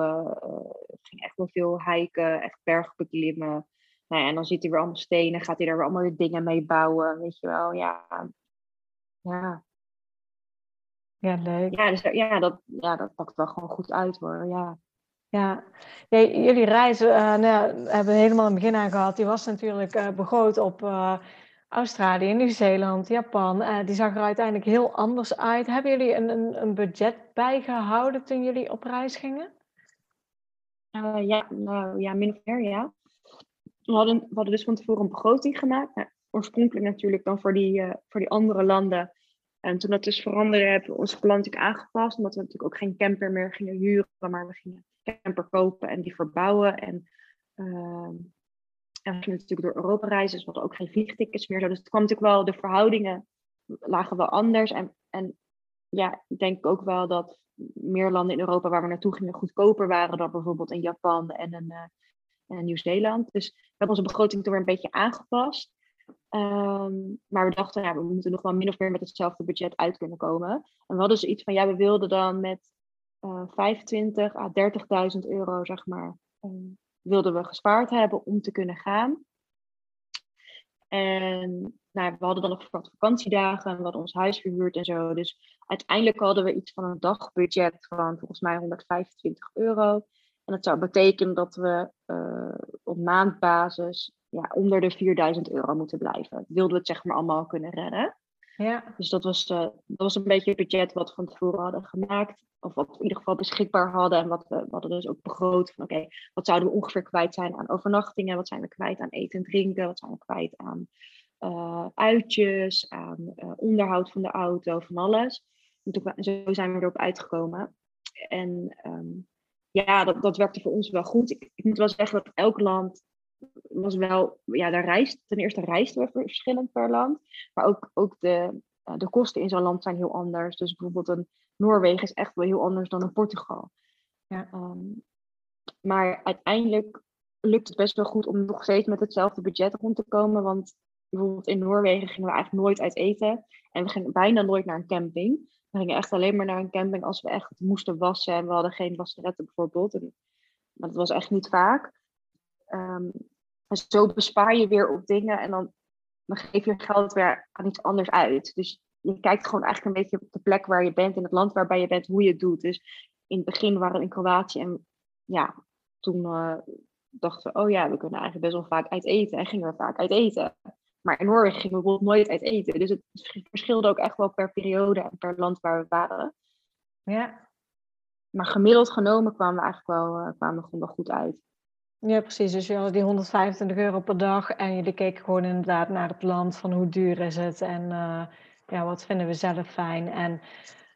ging echt wel veel hiken, echt bergbeklimmen. Nou ja, en dan ziet hij weer allemaal stenen, gaat hij daar weer allemaal dingen mee bouwen, weet je wel. Ja, ja. Ja, leuk. Ja, dus, ja, dat, ja, dat pakt wel gewoon goed uit hoor, ja. Ja, jullie reis uh, nou, hebben we helemaal het begin aan gehad. Die was natuurlijk uh, begroot op uh, Australië, Nieuw-Zeeland, Japan. die zag er uiteindelijk heel anders uit. Hebben jullie een, een, een budget bijgehouden toen jullie op reis gingen? ja, nou, ja, min of meer ja. We hadden, we hadden dus van tevoren een begroting gemaakt. Nou, oorspronkelijk natuurlijk dan voor die, voor die andere landen. En toen dat dus veranderde, hebben we ons plan aangepast. Omdat we natuurlijk ook geen camper meer gingen huren, maar we gingen camper kopen en die verbouwen. En, uh, en we gingen natuurlijk door Europa reizen, dus we hadden ook geen vliegtickets meer. Dus het kwam natuurlijk wel, de verhoudingen lagen wel anders. En, en ja, ik denk ook wel dat meer landen in Europa waar we naartoe gingen goedkoper waren dan bijvoorbeeld in Japan en in, uh, en Nieuw-Zeeland. Dus we hebben onze begroting toen weer een beetje aangepast. Um, maar we dachten, we moeten nog wel min of meer met hetzelfde budget uit kunnen komen. En we hadden zoiets van, ja, we wilden dan met uh, 25 à 30.000 euro, zeg maar, um, wilden we gespaard hebben om te kunnen gaan. En nou, we hadden dan nog wat vakantiedagen en we hadden ons huis verhuurd en zo. Dus uiteindelijk hadden we iets van een dagbudget van volgens mij 125 euro. En dat zou betekenen dat we uh, op maandbasis ja, onder de 4000 euro moeten blijven. Wilden we het zeg maar allemaal kunnen redden. Ja. Dus dat was, uh, dat was een beetje het budget wat we van tevoren hadden gemaakt. Of wat we in ieder geval beschikbaar hadden. En wat we, we hadden dus ook begroot van oké, okay, wat zouden we ongeveer kwijt zijn aan overnachtingen? Wat zijn we kwijt aan eten en drinken? Wat zijn we kwijt aan uh, uitjes, aan uh, onderhoud van de auto, van alles. En zo zijn we erop uitgekomen. En um, ja, dat, dat werkte voor ons wel goed. Ik, ik moet wel zeggen dat elk land was wel, ja, daar reist, ten eerste reisden we verschillend per land, maar ook, ook de, de kosten in zo'n land zijn heel anders. Dus bijvoorbeeld een Noorwegen is echt wel heel anders dan een Portugal. Ja. Um, maar uiteindelijk lukt het best wel goed om nog steeds met hetzelfde budget rond te komen, want bijvoorbeeld in Noorwegen gingen we eigenlijk nooit uit eten en we gingen bijna nooit naar een camping. We gingen echt alleen maar naar een camping als we echt moesten wassen en we hadden geen wasseretten bijvoorbeeld. En, maar dat was echt niet vaak. Um, en zo bespaar je weer op dingen en dan, dan geef je geld weer aan iets anders uit. Dus je kijkt gewoon eigenlijk een beetje op de plek waar je bent, in het land waarbij je bent, hoe je het doet. Dus in het begin waren we in Kroatië en ja, toen uh, dachten we, oh ja, we kunnen eigenlijk best wel vaak uit eten en gingen we vaak uit eten. Maar in Noorwegen gingen we bijvoorbeeld nooit uit eten. Dus het verschilde ook echt wel per periode en per land waar we waren. Ja. Maar gemiddeld genomen kwamen we eigenlijk wel, uh, kwamen we gewoon wel goed uit. Ja, precies. Dus je had die 125 euro per dag en jullie keken gewoon inderdaad naar het land van hoe duur is het en uh, ja, wat vinden we zelf fijn. En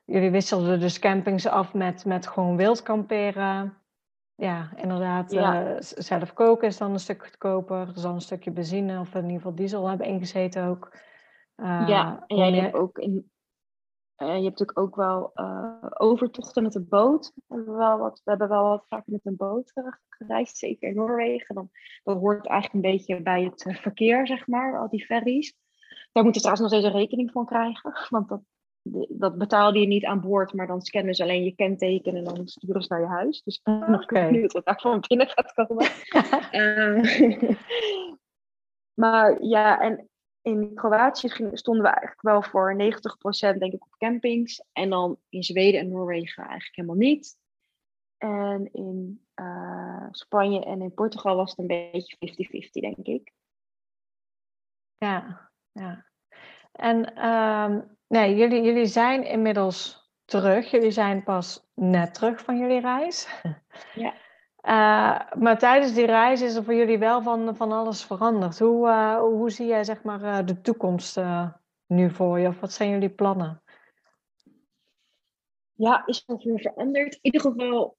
jullie wisselden dus campings af met, met gewoon wild kamperen. Ja, inderdaad. Ja. Uh, zelf koken is dan een stuk goedkoper. Er is dan een stukje benzine of in ieder geval diesel hebben ingezeten ook. Uh, ja, en jij hebt ook in, uh, je hebt natuurlijk ook wel overtochten met de boot. We hebben wel wat, we hebben wel wat vaak met een boot gereisd, zeker in Noorwegen. Dan, dat hoort eigenlijk een beetje bij het verkeer, zeg maar, al die ferries. Daar moeten we trouwens nog steeds een rekening van krijgen, (laughs) want dat dat betaalde je niet aan boord, maar dan scannen ze alleen je kenteken en dan sturen ze naar je huis. Dus ik ben nog benieuwd wat daarvan binnen gaat komen. (laughs) (laughs) maar ja, en in Kroatië stonden we eigenlijk wel voor 90% denk ik op campings. En dan in Zweden en Noorwegen eigenlijk helemaal niet. En in uh, Spanje en in Portugal was het een beetje 50-50, denk ik. Ja, ja. En um, Nee, jullie, jullie zijn inmiddels terug. Jullie zijn pas net terug van jullie reis. Ja. Uh, maar tijdens die reis is er voor jullie wel van, van alles veranderd. Hoe, uh, hoe zie jij zeg maar, uh, de toekomst nu voor je? Of wat zijn jullie plannen? Ja, is er veel veranderd? In ieder geval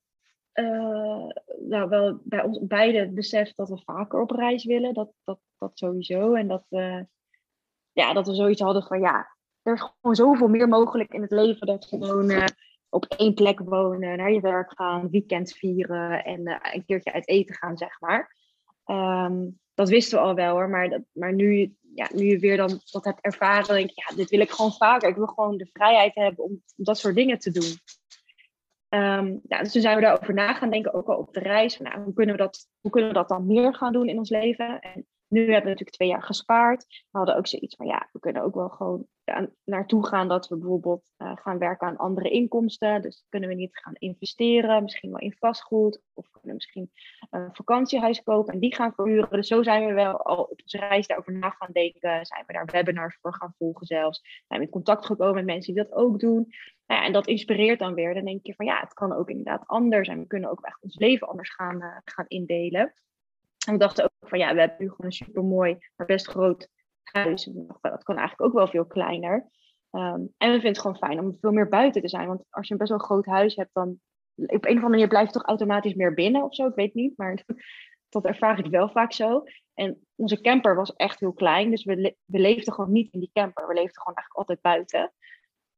nou, wel bij ons beiden het besef dat we vaker op reis willen. Dat, dat, dat sowieso. En dat, ja, dat we zoiets hadden van ja, er is gewoon zoveel meer mogelijk in het leven dan gewoon op één plek wonen, naar je werk gaan, weekends vieren en uh, een keertje uit eten gaan, zeg maar. Um, dat wisten we al wel hoor, maar, dat, maar nu, ja, nu je weer dan dat hebt ervaren, denk ik, ja, dit wil ik gewoon vaker. Ik wil gewoon de vrijheid hebben om, dat soort dingen te doen. Um, ja, dus toen zijn we daarover na gaan denken, ook al op de reis. Nou, hoe, kunnen we dat, hoe kunnen we dat dan meer gaan doen in ons leven? En nu hebben we natuurlijk twee jaar gespaard. We hadden ook zoiets van, ja, we kunnen ook wel gewoon naartoe gaan dat we bijvoorbeeld uh, gaan werken aan andere inkomsten. Dus kunnen we niet gaan investeren, misschien wel in vastgoed. Of kunnen misschien een vakantiehuis kopen en die gaan verhuren. Dus zo zijn we wel al op onze reis daarover na gaan denken. Zijn we daar webinars voor gaan volgen zelfs. Zijn we in contact gekomen met mensen die dat ook doen. Nou ja, en dat inspireert dan weer. Dan denk je van ja, het kan ook inderdaad anders. En we kunnen ook echt ons leven anders gaan, uh, gaan indelen. En we dachten ook van ja, we hebben nu gewoon een super mooi, maar best groot huis. Dat kan eigenlijk ook wel veel kleiner. Um, en we vinden het gewoon fijn om veel meer buiten te zijn. Want als je een best wel groot huis hebt, dan op een of andere manier blijf je toch automatisch meer binnen of zo. Ik weet niet, maar (laughs) dat ervaar ik wel vaak zo. En onze camper was echt heel klein, dus we, we leefden gewoon niet in die camper. We leefden gewoon eigenlijk altijd buiten.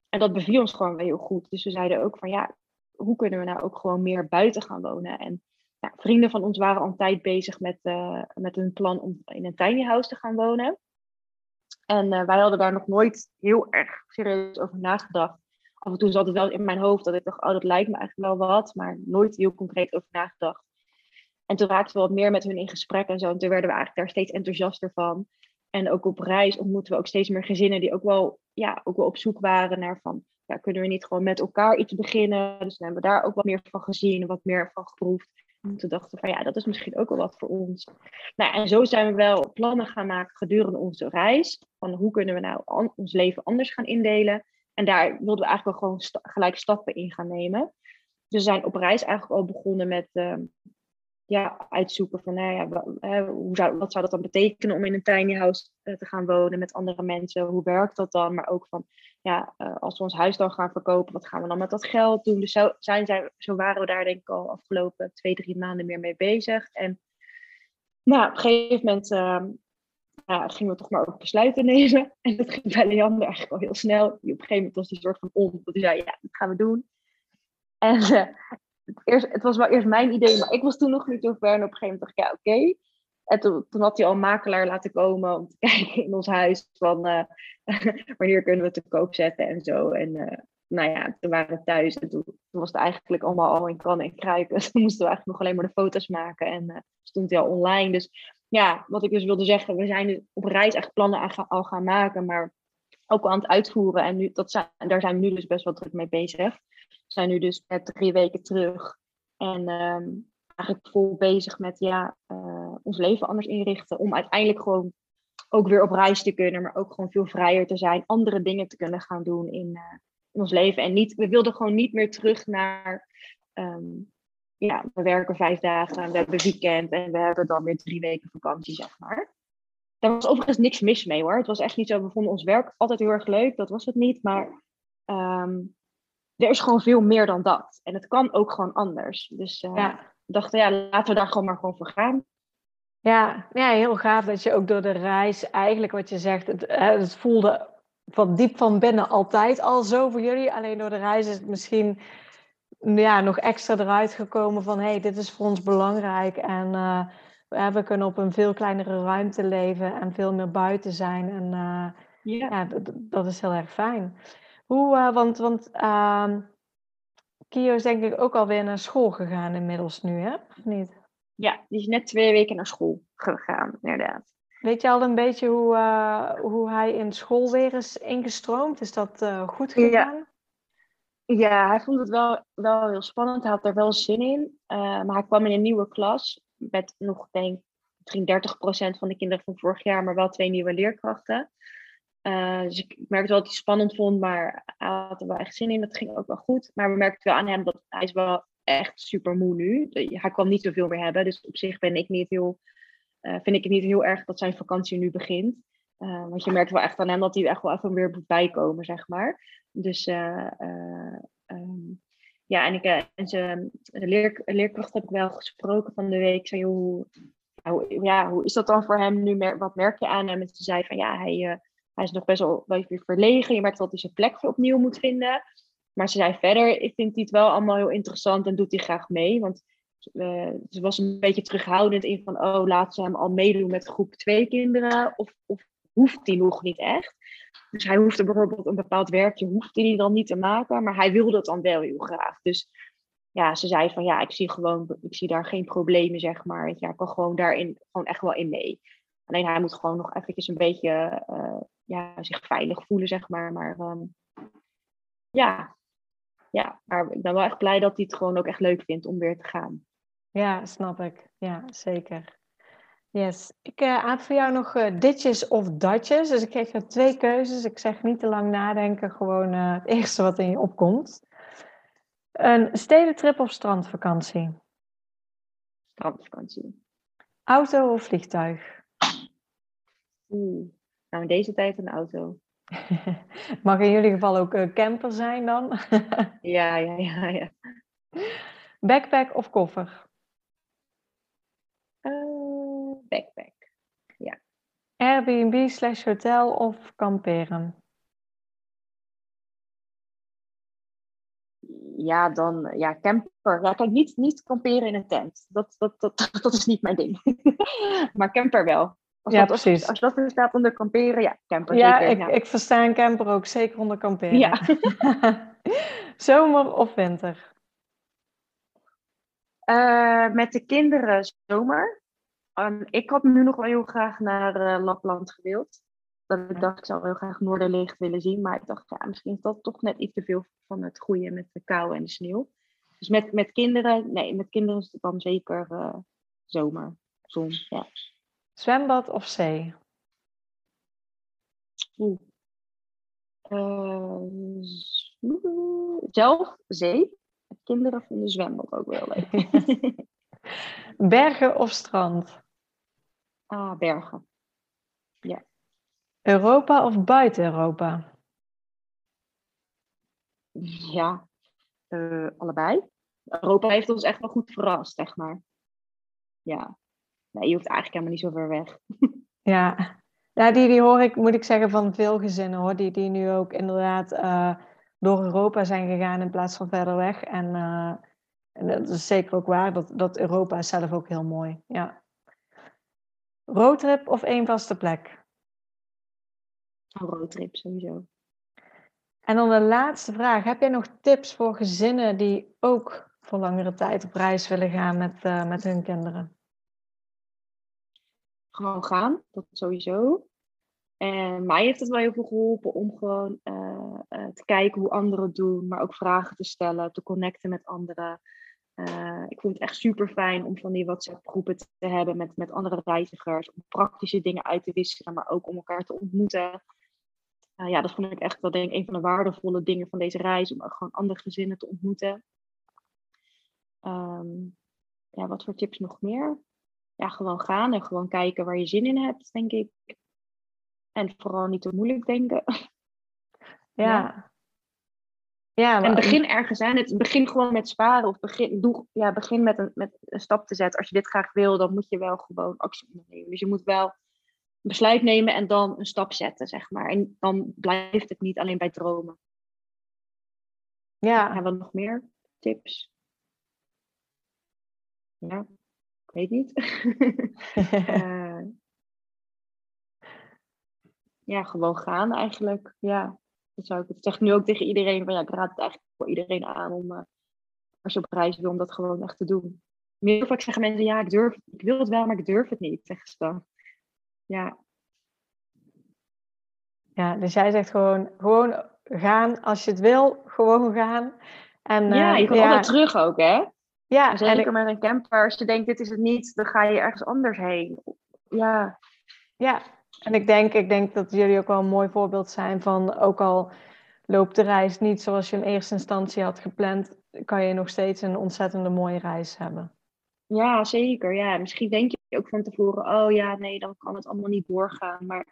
En dat beviel ons gewoon heel goed. Dus we zeiden ook van ja, hoe kunnen we nou ook gewoon meer buiten gaan wonen? En vrienden van ons waren al een tijd bezig met, uh, met een plan om in een tiny house te gaan wonen. En uh, wij hadden daar nog nooit heel erg serieus over nagedacht. Af en toe zat het wel in mijn hoofd dat ik dacht, oh, dat lijkt me eigenlijk wel wat, maar nooit heel concreet over nagedacht. En toen raakten we wat meer met hun in gesprek en zo. En toen werden we eigenlijk daar steeds enthousiaster van. En ook op reis ontmoeten we ook steeds meer gezinnen die ook wel, ja, ook wel op zoek waren naar van, ja, kunnen we niet gewoon met elkaar iets beginnen? Dus dan hebben we daar ook wat meer van gezien, wat meer van geproefd. Toen dachten van ja, dat is misschien ook wel wat voor ons. Nou, en zo zijn we wel plannen gaan maken gedurende onze reis. Van hoe kunnen we nou ons leven anders gaan indelen. En daar wilden we eigenlijk wel gewoon gelijk stappen in gaan nemen. Dus we zijn op reis eigenlijk al begonnen met uh, ja, uitzoeken van nou ja, hoe zou, wat zou dat dan betekenen om in een tiny house eh, te gaan wonen met andere mensen? Hoe werkt dat dan? Maar ook van ja, uh, als we ons huis dan gaan verkopen, wat gaan we dan met dat geld doen? Dus zo, zijn, zijn, zo waren we daar denk ik al afgelopen twee, drie maanden meer mee bezig. En nou, op een gegeven moment uh, ja, gingen we toch maar ook besluiten nemen. (laughs) En dat ging bij Leander eigenlijk al heel snel. Die op een gegeven moment was die soort van om. Hij zei, ja, dat gaan we doen. En uh, het, eerst, het was wel eerst mijn idee, maar ik was toen nog niet zo ver. En op een gegeven moment dacht ik, ja, oké. En toen, had hij al een makelaar laten komen om te (laughs) kijken in ons huis van uh, (laughs) wanneer kunnen we het te koop zetten en zo. En uh, nou ja, toen waren we thuis en toen, was het eigenlijk allemaal al in kan en kruiken. (laughs) Dus toen moesten we eigenlijk nog alleen maar de foto's maken en uh, stond hij al online. Dus ja, wat ik dus wilde zeggen, we zijn dus op reis echt plannen al gaan maken, maar ook aan het uitvoeren. En nu, dat zijn, daar zijn we nu dus best wel druk mee bezig. We zijn nu dus net drie weken terug. En um, eigenlijk vol bezig met ja, uh, ons leven anders inrichten. Om uiteindelijk gewoon ook weer op reis te kunnen, maar ook gewoon veel vrijer te zijn. Andere dingen te kunnen gaan doen in, uh, in ons leven. En niet, we wilden gewoon niet meer terug naar um, ja, we werken vijf dagen, we hebben weekend en we hebben dan weer drie weken vakantie, zeg maar. Daar was overigens niks mis mee hoor. Het was echt niet zo, we vonden ons werk altijd heel erg leuk, dat was het niet. Maar ehm, er is gewoon veel meer dan dat. En het kan ook gewoon anders. Dus uh, ja. dachten, ja, laten we daar gewoon maar gewoon voor gaan. Ja, ja, heel gaaf dat je ook door de reis, eigenlijk wat je zegt, het, het voelde van diep van binnen altijd al zo voor jullie. Alleen door de reis is het misschien ja, nog extra eruit gekomen van hé, hey, dit is voor ons belangrijk. En uh, we kunnen op een veel kleinere ruimte leven en veel meer buiten zijn. En uh, ja, ja dat is heel erg fijn. Hoe, uh, want, want uh, Kio is denk ik ook alweer naar school gegaan inmiddels nu, hè? Of niet? Ja, die is net twee weken naar school gegaan, inderdaad. Weet je al een beetje hoe, hoe hij in school weer is ingestroomd? Is dat goed gegaan? Ja. Ja, hij vond het wel, wel heel spannend. Hij had er wel zin in. Uh, maar hij kwam in een nieuwe klas met nog, denk misschien 30% van de kinderen van vorig jaar, maar wel twee nieuwe leerkrachten. Uh, dus ik merkte wel dat hij spannend vond, maar hij had er wel echt zin in. Dat ging ook wel goed. Maar we merkten wel aan hem dat hij is wel echt super moe nu. Hij kwam niet zoveel meer hebben. Dus op zich ben ik niet heel, uh, vind ik het niet heel erg dat zijn vakantie nu begint. Uh, want je merkt wel echt aan hem dat hij echt wel even weer moet bijkomen, zeg maar. Dus um, ja, en, ik, en ze, de leer, leerkracht heb ik wel gesproken van de week. Zei, hoe, ja, hoe is dat dan voor hem nu? Wat merk je aan hem? En ze zei van ja, hij, hij is nog best wel wel weer verlegen. Je merkt dat hij zijn plek opnieuw moet vinden. Maar ze zei verder, ik vind hij het wel allemaal heel interessant en doet hij graag mee. Want uh, ze was een beetje terughoudend in van, oh, laat ze hem al meedoen met groep 2 kinderen. Of, of hoeft hij nog niet echt. Dus hij hoefde bijvoorbeeld een bepaald werkje, hoefde hij dan niet te maken, maar hij wilde het dan wel heel graag. Dus ja, ze zei van ja, ik zie gewoon, ik zie daar geen problemen, zeg maar. Ja, ik kan gewoon daarin gewoon echt wel in mee. Alleen hij moet gewoon nog eventjes een beetje uh, ja, zich veilig voelen, zeg maar. Maar um, ja. ja, maar ik ben wel echt blij dat hij het gewoon ook echt leuk vindt om weer te gaan. Ja, snap ik. Ja, zeker. Yes. Ik uh, had voor jou nog uh, ditjes of datjes. Dus ik geef je twee keuzes. Ik zeg niet te lang nadenken, gewoon uh, het eerste wat in je opkomt. Een stedentrip of strandvakantie? Strandvakantie. Auto of vliegtuig? Oeh, nou in deze tijd een auto. (laughs) Mag in jullie geval ook camper zijn dan? (laughs) ja, ja, ja, ja. Backpack of koffer? Backpack. Ja. Airbnb slash hotel of kamperen? Ja, dan ja, camper. Ja, kijk, niet, niet kamperen in een tent. Dat, dat, dat, (laughs) dat is niet mijn ding. (laughs) maar camper wel. Als ja, dat, precies. Als, dat staat onder kamperen, ja, camper. Ja, zeker, ik, ja. ik versta een camper ook zeker onder kamperen. Ja. (laughs) Zomer of winter? Uh, met de kinderen zomer. Um, ik had nu nog wel heel graag naar uh, Lapland gewild. Dat ik dacht, ik zou heel graag Noorderlicht willen zien. Maar ik dacht, ja, misschien is dat toch net iets te veel van het goede met de kou en de sneeuw. Dus met, met kinderen, nee, met kinderen is het dan zeker uh, zomer, zon, ja. Zwembad of zee? Oeh. Uh, zelf zee. Kinderen vinden zwembad ook wel leuk. (laughs) Bergen of strand? Ah, bergen. Ja. Europa of buiten Europa? Ja, uh, allebei. Europa heeft ons echt wel goed verrast, zeg maar. Ja. Nee, je hoeft eigenlijk helemaal niet zo ver weg. (laughs) ja. ja, die, die hoor ik, moet ik zeggen, van veel gezinnen hoor. Die, die nu ook inderdaad uh, door Europa zijn gegaan in plaats van verder weg. En, uh, en dat is zeker ook waar. Dat, dat Europa is zelf ook heel mooi. Ja. Roadtrip of één vaste plek? Een roadtrip sowieso. En dan de laatste vraag. Heb jij nog tips voor gezinnen die ook voor langere tijd op reis willen gaan met, uh, met hun kinderen? Gewoon gaan, dat sowieso. En mij heeft het wel heel veel geholpen om gewoon uh, uh, te kijken hoe anderen het doen, maar ook vragen te stellen, te connecten met anderen. Uh, ik vind het echt super fijn om van die WhatsApp-groepen te hebben met, met andere reizigers, om praktische dingen uit te wisselen, maar ook om elkaar te ontmoeten. Uh, ja, dat vond ik echt wel denk ik een van de waardevolle dingen van deze reis, om ook gewoon andere gezinnen te ontmoeten. Ehm, ja, wat voor tips nog meer? Ja, gewoon gaan en gewoon kijken waar je zin in hebt, denk ik. En vooral niet te moeilijk denken. (laughs) Ja. ja. En begin ergens aan. Het begin gewoon met sparen. Of begin, doe, ja, begin met een, met een stap te zetten. Als je dit graag wil, dan moet je wel gewoon actie ondernemen. Dus je moet wel een besluit nemen en dan een stap zetten, zeg maar. En dan blijft het niet alleen bij dromen. Ja. Hebben we nog meer tips? Ja, ik weet niet. uh, (laughs) ja, gewoon gaan eigenlijk. Ja, dat zou ik het zeg nu ook tegen iedereen. Maar ja, ik raad het eigenlijk voor iedereen aan om uh, als je op reis wil, om dat gewoon echt te doen. Meer vaak zeggen mensen, ja, ik durf ik wil het wel, maar ik durf het niet, zeggen ze dan. Ja. Ja, dus jij zegt gewoon, gewoon gaan als je het wil, gewoon gaan. En, ja, eh, je kan ja. altijd terug ook, hè? Ja, zeker en ik... met een camper. Als je denkt, dit is het niet, dan ga je ergens anders heen. Ja. Ja, en ik denk, ik denk dat jullie ook wel een mooi voorbeeld zijn van, ook al loopt de reis niet zoals je in eerste instantie had gepland, kan je nog steeds een ontzettende mooie reis hebben. Ja, zeker. Ja, misschien denk je ook van tevoren, oh ja, nee, dan kan het allemaal niet doorgaan. Maar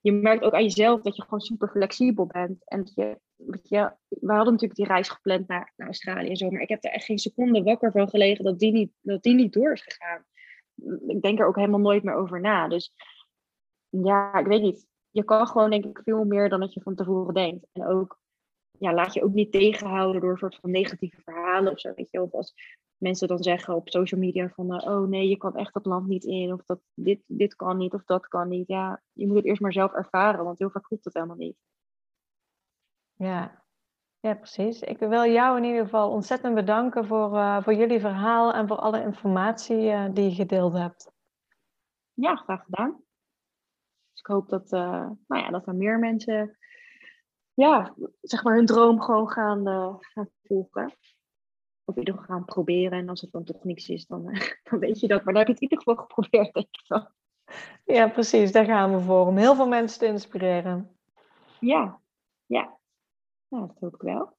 je merkt ook aan jezelf dat je gewoon super flexibel bent. En dat je, weet je, we hadden natuurlijk die reis gepland naar, naar Australië en zo, maar ik heb er echt geen seconde wakker van gelegen dat die niet, dat die niet door is gegaan. Ik denk er ook helemaal nooit meer over na. Dus ja, ik weet niet. Je kan gewoon denk ik veel meer dan dat je van tevoren denkt. En ook, ja, laat je ook niet tegenhouden door een soort van negatieve verhalen of zo, weet je. Of als mensen dan zeggen op social media van, uh, oh nee, je kan echt dat land niet in. Of dat dit, dit kan niet of dat kan niet. Ja, je moet het eerst maar zelf ervaren, want heel vaak klopt het helemaal niet. Ja, ja, precies. Ik wil jou in ieder geval ontzettend bedanken voor, uh, voor jullie verhaal en voor alle informatie uh, die je gedeeld hebt. Ja, graag gedaan. Dus ik hoop dat, uh, nou ja, dat er meer mensen ja, zeg maar hun droom gewoon gaan, uh, gaan volgen. Of in ieder geval gaan proberen. En als het dan toch niks is, dan, uh, (laughs) dan weet je dat. Maar dan heb je het in ieder geval geprobeerd, denk ik wel. Ja, precies. Daar gaan we voor. Om heel veel mensen te inspireren. Ja, ja. Nou, dat hoop ik wel.